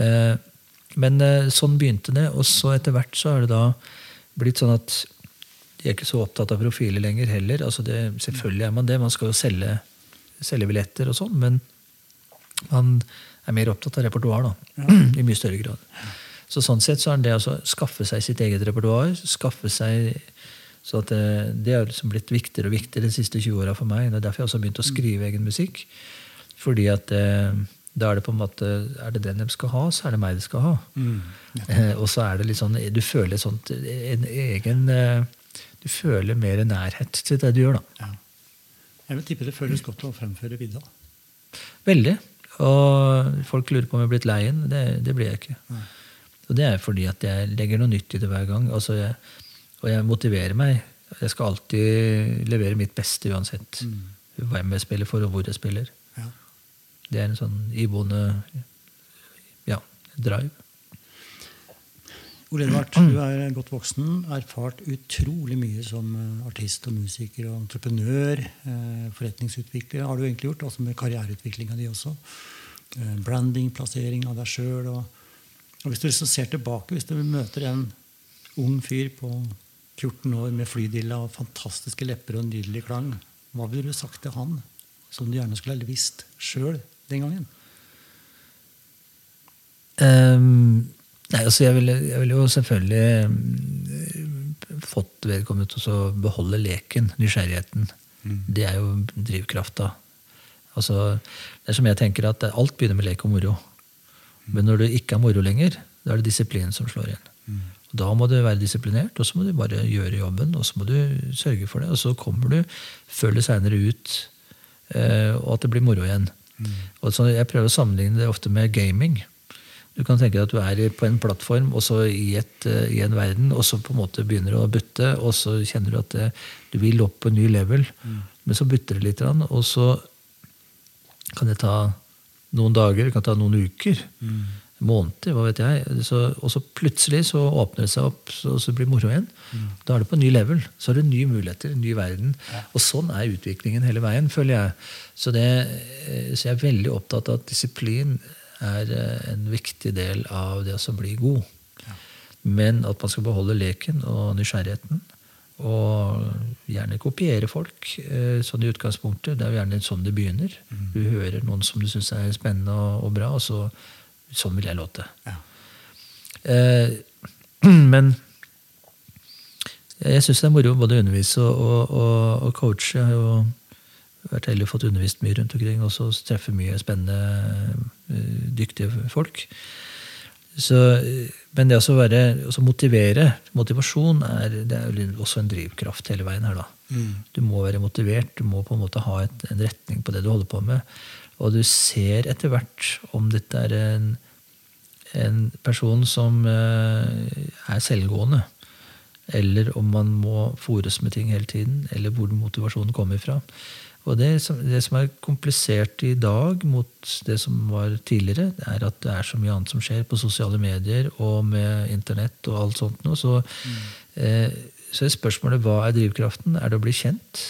Uh, men sånn begynte det, og så etter hvert så er det da blitt sånn at de er ikke så opptatt av profiler lenger heller. Altså det, selvfølgelig er man det, man skal jo selge, selge billetter og sånn, men man er mer opptatt av repertoar da, ja. i mye større grad. Så sånn sett så er det å skaffe seg sitt eget repertoar. skaffe seg så det, det er liksom blitt viktigere og viktigere de siste 20 åra for meg. Det er derfor jeg også har begynt å skrive egen musikk. Fordi at eh, da er det på en måte, er det den de skal ha, så er det meg de skal ha. Mm, eh, og så er det litt sånn, du føler sånt, en egen eh, Du føler mer nærhet til det du gjør, da. Ja. Jeg vil tippe det føles godt å fremføre vidda. Veldig. Og folk lurer på om jeg er blitt lei den. Det, det blir jeg ikke. Nei. Og det er fordi at jeg legger noe nytt i det hver gang. Altså jeg, og jeg motiverer meg. Jeg skal alltid levere mitt beste uansett mm. hvem jeg spiller for, og hvor jeg spiller. Ja. Det er en sånn iboende ja, drive. Ole Edvard, du er godt voksen, erfart utrolig mye som eh, artist og musiker og entreprenør. Eh, forretningsutvikler har du egentlig gjort, også med karriereutviklinga di også. Eh, branding, plassering av deg sjøl. Hvis du liksom ser tilbake, hvis du møter en ung fyr på 14 år med flydilla og fantastiske lepper og en nydelig klang, hva ville du sagt til han som du gjerne skulle ha visst sjøl den gangen? Um, nei, altså jeg ville, jeg ville, jo selvfølgelig um, fått vedkommende til å beholde leken, nysgjerrigheten. Mm. Det er jo drivkrafta. Altså, det er som jeg tenker at Alt begynner med lek og moro. Men når det ikke er moro lenger, da er det disiplin som slår inn. Mm. Da må du være disiplinert, og så må du bare gjøre jobben. Og så må du sørge for det. Og så kommer du før eller seinere ut, eh, og at det blir moro igjen. Mm. Og så jeg prøver å sammenligne det ofte med gaming. Du kan tenke deg at du er på en plattform og så i, et, i en verden, og så på en måte begynner du å butte, og så kjenner du at det, du vil opp på en ny level. Mm. Men så butter det litt, og så kan det ta noen dager, det kan ta noen uker. Mm. Måneder, hva vet jeg. Så, og så plutselig så åpner det seg opp, så, så blir det moro igjen. Mm. Da er det på en ny level. Så er det nye muligheter, en ny verden. Ja. Og sånn er utviklingen hele veien, føler jeg. Så, det, eh, så jeg er veldig opptatt av at disiplin er eh, en viktig del av det å bli god. Ja. Men at man skal beholde leken og nysgjerrigheten. Og gjerne kopiere folk eh, sånn i utgangspunktet. Det er jo gjerne sånn det begynner. Mm. Du hører noen som du syns er spennende og, og, bra, og så sånn vil jeg låte. Ja. Eh, men jeg syns det er moro både å undervise og, og, og coache. Jeg har jo vært heldig og fått undervist mye rundt omkring og så treffe mye spennende, eh, dyktige folk. Så, men det å være, også motivere, motivasjon, er, det er også en drivkraft hele veien her. da. Mm. Du må være motivert, du må på en måte ha et, en retning på det du holder på med. Og du ser etter hvert om dette er en, en person som uh, er selvgående. Eller om man må fòres med ting hele tiden, eller hvor motivasjonen kommer fra. Og det som, det som, er komplisert i dag mot det som var tidligere, det er at det er så mye annet som skjer på sosiale medier og med internett og alt sånt noe. Så, mm. eh, så er spørsmålet hva er drivkraften? Er det å bli kjent?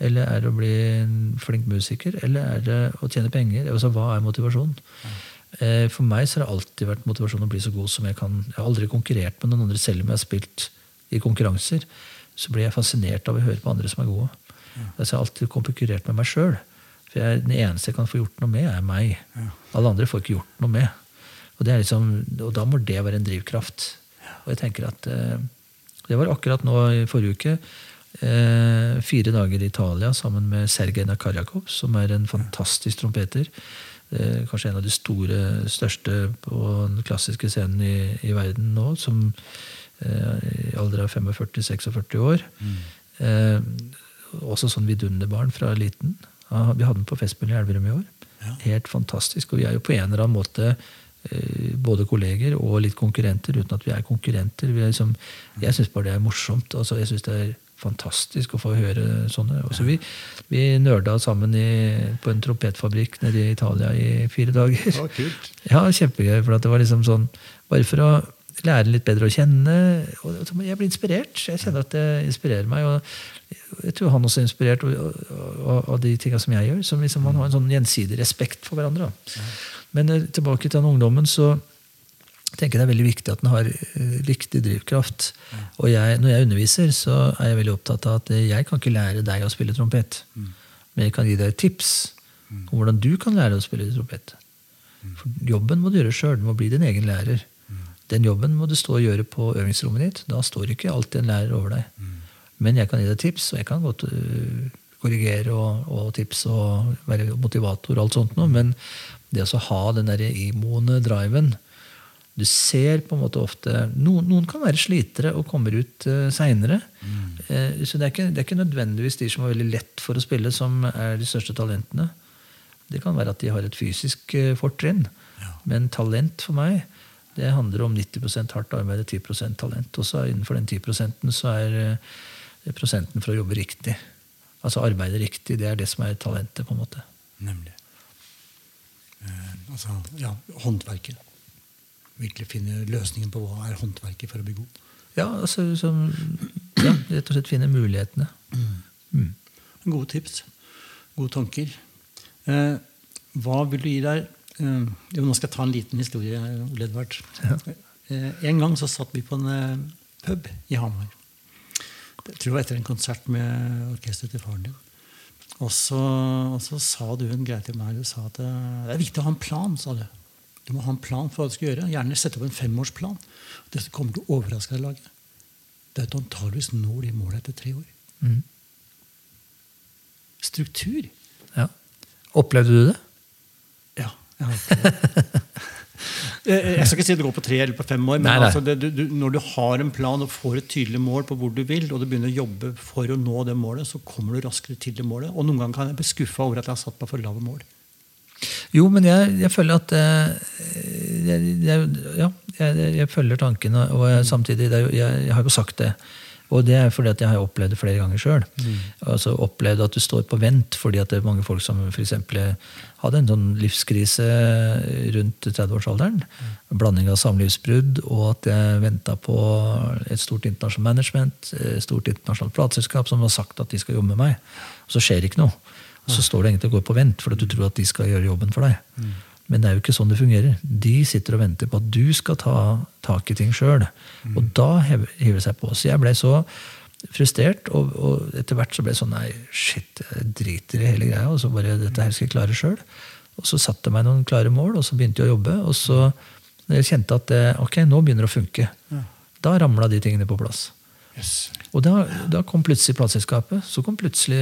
Eller er det å bli en flink musiker? Eller er det å tjene penger? Altså, hva er motivasjonen? Mm. Eh, for meg så har det alltid vært motivasjon å bli så god som jeg kan. Jeg har aldri konkurrert med noen andre, selv om jeg har spilt i konkurranser. Så blir jeg fascinert av å høre på andre som er gode. Altså, jeg har alltid konkurrert med meg sjøl. For jeg, Den eneste jeg kan få gjort noe med, er meg. Alle andre får ikke gjort noe med. Og, liksom, og, da må det være en drivkraft. Og jeg tenker at eh, Det var akkurat nå i forrige uke. Eh, fire dager i Italia sammen med Sergej Nakarjakov, som er en fantastisk trompeter. Eh, kanskje en av de store, største på den klassiske scenen i, i verden nå. Som i alder av 45-46 år. Mm. Også sånn vidunderbarn fra liten. Vi hadde den på Festspillene i Elverum i år. Ja. Helt fantastisk. Og vi er jo på en eller annen måte eh, både kolleger og litt konkurrenter, uten at vi er konkurrenter. Vi er liksom, jeg syns bare det er morsomt. Altså, jeg synes det er fantastisk å få høre sånne. Også vi, vi nerda sammen i, på en trompetfabrikk nede i Italia i fire dager. Ja, kult. Ja, Kjempegøy. for det var liksom sånn, Bare for å lære litt bedre å kjenne. og Jeg blir inspirert. Jeg kjenner at det inspirerer meg. og jeg tror han også er inspirert av, de tinga som jeg gjør. som liksom Man har en sånn gjensidig respekt for hverandre. Men eh, tilbake til den ungdommen, så tenker jeg det er veldig viktig at den har riktig drivkraft. Og jeg, når jeg underviser, så er jeg veldig opptatt av at jeg kan ikke lære deg å spille trompet. Men jeg kan gi deg tips om hvordan du kan lære å spille trompet. For jobben må du gjøre sjøl. Du må bli din egen lærer. Den jobben må du stå og gjøre på øvingsrommet ditt. Da står ikke alltid en lærer over deg. Men jeg kan gi deg tips, og jeg kan godt uh, korrigere og, og, tipse og være motivator og alt sånt noe. Men det å ha den der imoende driven Du ser på en måte ofte Noen, noen kan være slitere og kommer ut uh, seinere. Mm. Uh, så det er, ikke, det er, ikke, nødvendigvis de som er veldig lett for å spille, som er de største talentene. Det kan være at de har et fysisk uh, fortrinn. Ja. Men talent for meg det handler om 90 hardt arbeid og 10% talent. Også innenfor den 10 så er prosenten for å jobbe riktig. Altså arbeide riktig. Det er det som er talentet. på en måte. Nemlig. Eh, altså, ja, håndverket. Virkelig finne løsningen på hva er håndverket for å bli god. Ja, altså, som, ja rett og slett finne mulighetene. Mm. Mm. Gode tips. Gode tanker. Eh, hva vil du gi deg eh, jo, Nå skal jeg ta en liten historie, Ole Edvard. Ja. Eh, en gang så satt vi på en eh, pub i Hamar. Jeg tror det var etter en konsert med orkesteret til faren din. Og så, og så, sa du en greie til meg. Du sa at det er viktig å ha en plan. sa Du Du må ha en plan for hva du skal gjøre. Gjerne sette opp en femårsplan. Dette kommer til å overraske deg. laget. Det er at du antageligvis når de målene etter tre år. Mm. Struktur. Ja. Opplevde du det? Jeg skal ikke si det går på tre eller på fem år, men nei, nei. Altså det, du, når du har en plan og får et tydelig mål på hvor du vil, og du begynner å jobbe for å nå det målet, så kommer du raskere til det målet. Og noen ganger kan jeg bli skuffa over at jeg har satt meg for lave mål. Jo, men jeg, jeg føler at eh, jeg, jeg, ja, jeg, følger tankene, og samtidig jeg har jo sagt det. Og det er fordi at jeg har opplevd det flere ganger sjøl. Altså opplevd at du står på vent fordi at det er mange folk som f.eks. hadde en sånn livskrise rundt 30-årsalderen. Mm. blanding av samlivsbrudd og at jeg venta på et stort internasjonalt management, et stort internasjonalt plateselskap som har sagt at de skal jobbe med meg. Og så skjer det ikke noe. Og så står det egentlig og går på vent fordi du tror at de skal gjøre jobben for deg. Men det er jo ikke sånn det fungerer. De sitter og venter på at du skal ta tak i ting sjøl. Og da hiver det seg på. Så jeg ble så frustrert, og, og etter hvert så ble jeg sånn Nei, shit, jeg driter i hele greia. Og så bare dette her skal jeg klare sjøl. Og så satte jeg meg noen klare mål, og så begynte jeg å jobbe. Og så når jeg kjente at det, ok, nå begynner det å funke, da ramla de tingene på plass. Yes. Og da, da kom plutselig plateselskapet. Så kom plutselig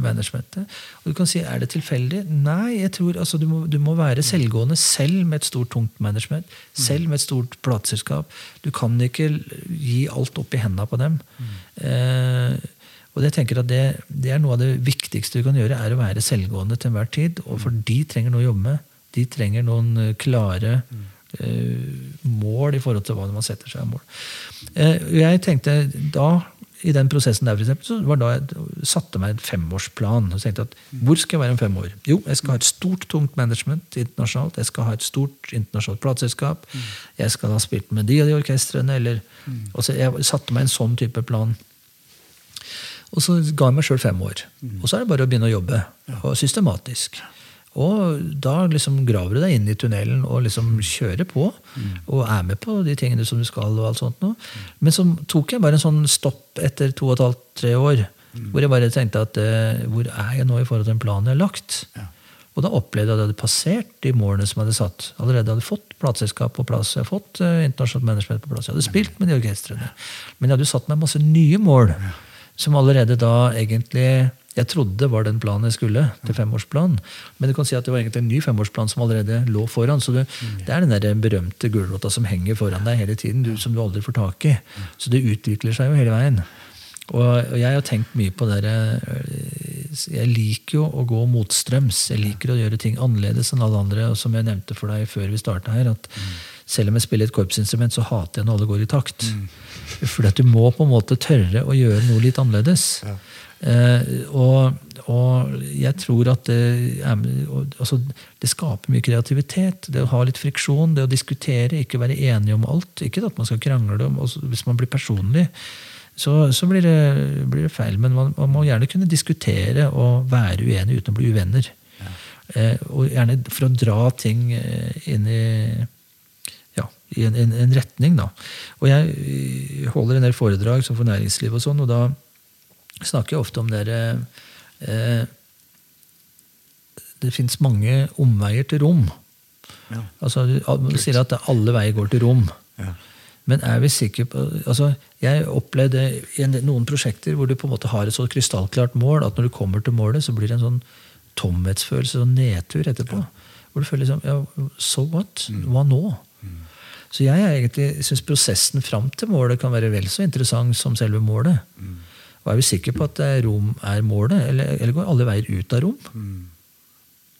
managementet. Og du kan si, Er det tilfeldig? Nei. jeg tror altså, du, må, du må være selvgående selv med et stort, tungt management. Selv med et stort plateselskap. Du kan ikke gi alt opp i hendene på dem. Eh, og jeg tenker at det, det er Noe av det viktigste du kan gjøre, er å være selvgående til enhver tid. Og for de trenger noe å jobbe med. De trenger noen eh, klare eh, mål i forhold til hva man setter seg av mål. Eh, jeg tenkte da, i den prosessen der, for eksempel, så var da jeg satte meg en femårsplan. og tenkte at Hvor skal jeg være om fem år? Jo, jeg skal ha et stort, tungt management internasjonalt. Jeg skal ha et stort internasjonalt plateselskap. Jeg skal ha spilt med de og de orkestrene. eller, altså Jeg satte meg en sånn type plan. Og så ga jeg meg sjøl fem år. Og så er det bare å begynne å jobbe. Og systematisk. Og da liksom graver du deg inn i tunnelen og liksom kjører på. Og er med på de tingene som du skal. og alt sånt nå. Men så tok jeg bare en sånn stopp etter to og et halvt, tre år. Hvor jeg bare tenkte at eh, hvor er jeg nå i forhold til den planen jeg har lagt? Og da opplevde jeg at jeg hadde passert de målene som jeg hadde satt. Allerede hadde fått plateselskap på plass, jeg hadde fått eh, internasjonalt management på plass. Jeg hadde spilt med de orkestrene. Men jeg hadde jo satt meg masse nye mål. Som allerede da egentlig jeg trodde var den planen jeg skulle, til femårsplan. Men du kan si at det var egentlig en ny femårsplan som allerede lå foran. Så det, det er den der berømte gulrota som henger foran deg hele tiden, du, som du aldri får tak i. Så det utvikler seg jo hele veien. Og, og jeg har tenkt mye på det Jeg liker jo å gå motstrøms. Jeg liker å gjøre ting annerledes enn alle andre. Og som jeg nevnte for deg før vi starta her, at selv om jeg spiller et korpsinstrument, så hater jeg når alle går i takt. Fordi at du må på en måte tørre å gjøre noe litt annerledes. Eh, og, og jeg tror at det, altså, det skaper mye kreativitet. Det å ha litt friksjon, det å diskutere, ikke være enige om alt. Ikke at man skal krangle om også, Hvis man blir personlig, så, så blir, det, blir det feil. Men man, man må gjerne kunne diskutere og være uenig uten å bli uvenner. Eh, og gjerne for å dra ting eh, inn i i en, en, en retning. Da. Og jeg eh, holder en del foredrag som for næringsliv, og sånn, og da snakker jo ofte om dere eh, Det fins mange omveier til rom. Ja. Altså, du, sier at alle veier går til rom. Ja. Men er vi sikre på altså, Jeg opplevde i noen prosjekter hvor du på en måte har et så krystallklart mål at når du kommer til målet, så blir det en sånn tomhetsfølelse og nedtur etterpå. Hvor du føler liksom ja, So what? Hva nå? Så jeg egentlig syns prosessen fram til målet kan være vel så interessant som selve målet. Og er vi sikre på at eh, rom er målet, eller, eller går alle veier ut av rom?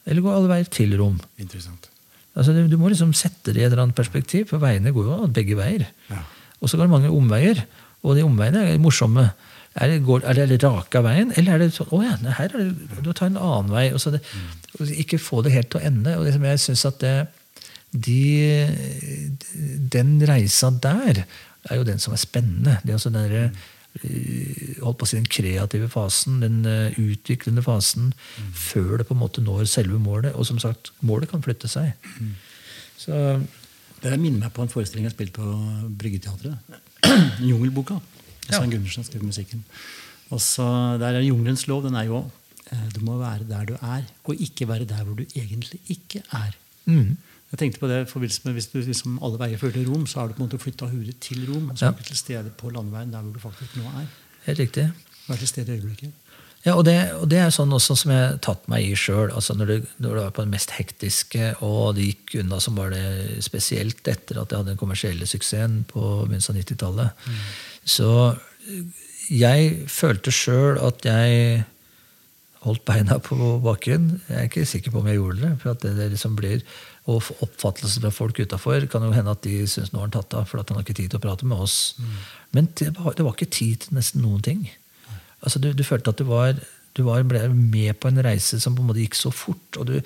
Eller går alle veier til rom? Interessant. Altså, du, du må liksom sette det i et eller annet perspektiv, for veiene går jo begge veier. Ja. Og så går det mange omveier, og de omveiene er morsomme. Er det, går, er det raka veien, eller er det sånn Å ja, her er det, du tar en annen vei. Og så det, og ikke få det helt til å ende. Og liksom jeg synes at det, de, den reisa der er jo den som er spennende. Det er altså den der, eh, holdt på å si den kreative fasen, den eh, utviklende fasen, før det på en måte når selve målet. Og som sagt, målet kan flytte seg. Så Det minner meg på en forestilling jeg spilte på Bryggeteatret. Jungelboka. Svein Gundersen har skrevet musikken. Og så Der er jungelens lov. Den er jo eh, Du må være der du er, og ikke være der hvor du egentlig ikke er. mm, Jeg tenkte på det i forbindelse med Hvis du liksom alle veier fører til Rom, så har du på en måte flytta hodet til Rom. Og så er du til stede på landeveien der hvor du faktisk nå er. helt riktig. Vær til stede i øyeblikket. Ja, og det, og det er sånn også som jeg har tatt meg i sjøl. Altså når, du, når du var på det mest hektiske, og det gikk unna som var det spesielt etter at jeg hadde den kommersielle suksessen på begynnelsen av 90-tallet. Så jeg følte sjøl at jeg holdt beina på bakken. Jeg er ikke sikker på om jeg gjorde det. For at det, det liksom blir Og oppfattelsen fra folk utafor kan jo hende at de syns nå har han tatt av, for at han har ikke tid til å prate med oss. Mm. Men det var, det var, ikke tid til nesten noen ting. Altså, du, du følte at du, var, du var, ble med på en reise som på en måte gikk så fort. og du,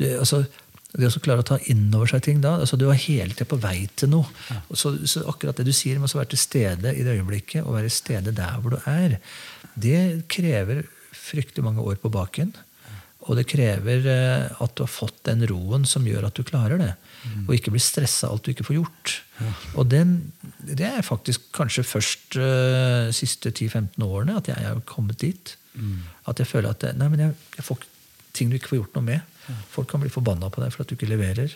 du altså, det å klare å ta inn over seg ting da altså Du var hele tida på vei til noe. Ja. Så, så, akkurat det du sier med å være til stede i det øyeblikket, og være til stede der hvor du er, det krever fryktelig mange år på baken. Og det krever eh, at du har fått den roen som gjør at du klarer det. Mm. Og ikke blir stressa alt du ikke får gjort. Ja. Og den, det er faktisk kanskje først uh, siste 10-15 årene at jeg har kommet dit. Mm. At jeg føler at nei, men jeg, jeg, får ting du ikke får gjort noe med. Ja. Folk kan bli forbanna på deg for at du ikke leverer.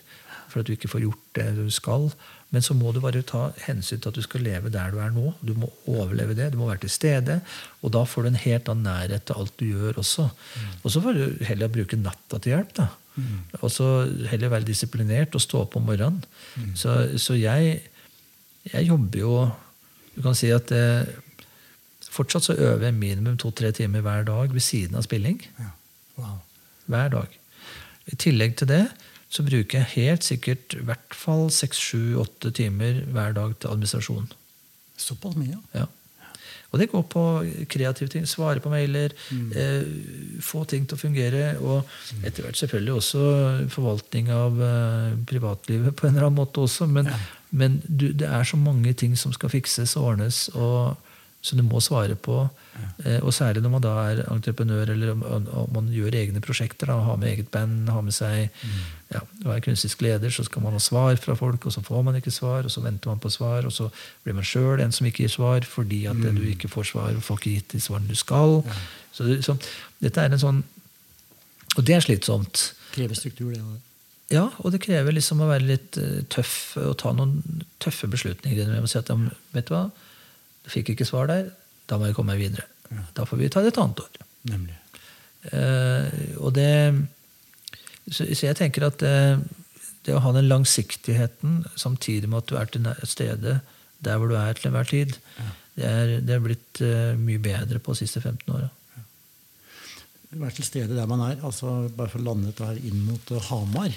For at du ikke får gjort det du skal. Men så må du bare ta hensyn til at du skal leve der du er nå. Du må overleve det. Du må være til stede. Og da får du en helt annen nærhet til alt du gjør også. Mm. Og så får du heller bruke natta til hjelp. da. Mm. Og så heller være disiplinert og stå opp om morgenen. Mm. Så, så jeg, jeg, jobber jo Du kan si at eh, fortsatt så øver jeg minimum to-tre timer hver dag ved siden av spilling. Ja. Wow. Hver dag. I tillegg til det så bruker jeg helt sikkert i hvert fall seks, sju, åtte timer hver dag til administrasjon. Såpass mye? Ja. Og det går på kreative ting. Svare på mailer. Mm. Eh, få ting til å fungere. Og etter hvert selvfølgelig også forvaltning av eh, privatlivet på en eller annen måte også. Men, ja. men du, det er så mange ting som skal fikses og ordnes. og som du må svare på. Eh, og særlig når man da er entreprenør eller om man gjør egne prosjekter. Da, har med eget band, har med seg mm. ja, er kunstisk leder, så skal man ha svar fra folk, og så får man ikke svar, og så venter man på svar, og så blir man sjøl en som ikke gir svar fordi at mm. du ikke får svar og får ikke gitt de svarene du skal. Så, så, dette er en sånn Og det er slitsomt. Krever struktur, det òg. Ja, og det krever liksom å være litt uh, tøff og ta noen tøffe beslutninger. Jeg må si at, vet du hva, du Fikk ikke svar der. Da må jeg komme videre. Ja. Da får vi ta det et annet år. Nemlig. Eh, og det så, så, jeg tenker at det, det, å ha den langsiktigheten samtidig med at du er til stede der hvor du er til enhver tid, ja. det, er, det, er, blitt uh, mye bedre på de siste 15 åra. Ja. Være til stede der man er. altså Bare for å lande dette her inn mot uh, Hamar.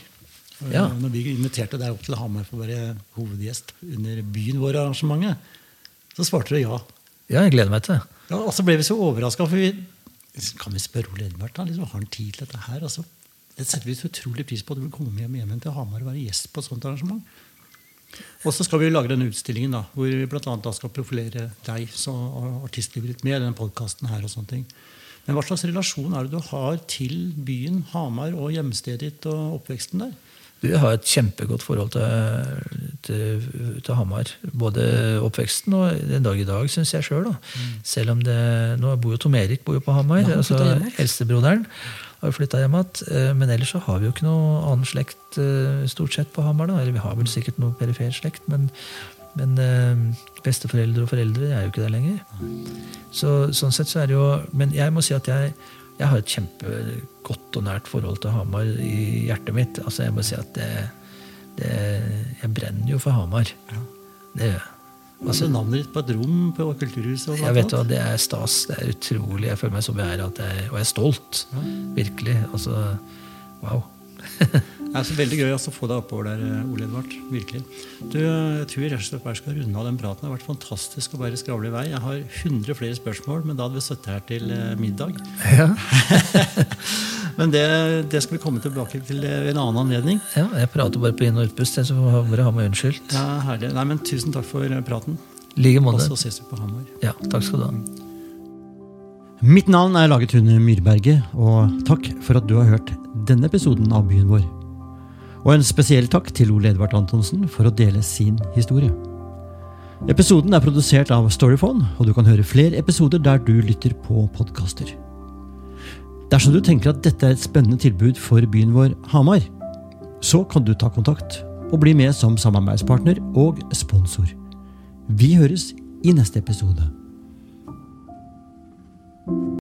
Ja. Når vi inviterte deg opp til Hamar for å være hovedgjest under Byen vår-arrangementet, så svarte du ja. Ja, jeg gleder meg til det. Ja, og så ble vi så overraska, kan vi spørre Ole Edvard da, liksom, har han tid til dette her? Altså, det setter vi så utrolig pris på at du vil komme hjem, hjem til Hamar og være gjest på et sånt arrangement. Og så skal vi lage denne utstillingen da, hvor vi blant annet skal profilere deg som artistlivet ditt med denne og ting. Men hva slags relasjon er det du har til byen Hamar og hjemstedet ditt og oppveksten der? Du har et kjempegodt forhold til, til, til, Hamar. Både oppveksten og den dag i dag, syns jeg sjøl. Mm. Selv om det Nå bor jo Tom Erik bor jo på Hamar. Ja, altså Eldstebroderen har flytta hjem igjen. Eh, men ellers så har vi jo ikke noe annen slekt eh, stort sett på Hamar. da, Eller vi har vel sikkert noe perifer slekt, men, men eh, besteforeldre og foreldre er jo ikke der lenger. Så, sånn sett så er det jo Men jeg må si at jeg jeg har et kjempegodt og nært forhold til Hamar i hjertet mitt. Altså Jeg må si at det, det Jeg brenner jo for Hamar. Ja. Det gjør jeg. Altså, navnet ditt på et rom på Kulturhuset? jeg vet hva, Det er stas. Det er utrolig. Jeg føler meg som så jeg, og jeg er stolt. Ja. Virkelig. Altså, wow. Er veldig gøy å få deg oppover der, eh, Ole Edvard. Virkelig. Du, jeg tror rett og slett bare skal runde av den praten. Det har vært fantastisk å bare skravle i vei. Jeg har 100 flere spørsmål, men da hadde vi sittet her til eh, middag. Ja. men det, det, skal vi komme tilbake til ved en annen anledning. Ja, Jeg prater bare på inn- og utpust, så får bare ha meg unnskyldt. Ja, herlig. Nei, men Tusen takk for eh, praten. Like måte. Og så ses vi på Hamar. Ja, takk skal du ha. Mitt navn er Lagetune Myrberget, og takk for at du har hørt denne episoden av Byen vår. Og en spesiell takk til Ole Edvard Antonsen for å dele sin historie. Episoden er produsert av Storyphone, og du kan høre flere episoder der du lytter på podkaster. Dersom du tenker at dette er et spennende tilbud for byen vår Hamar, så kan du ta kontakt og bli med som samarbeidspartner og sponsor. Vi høres i neste episode.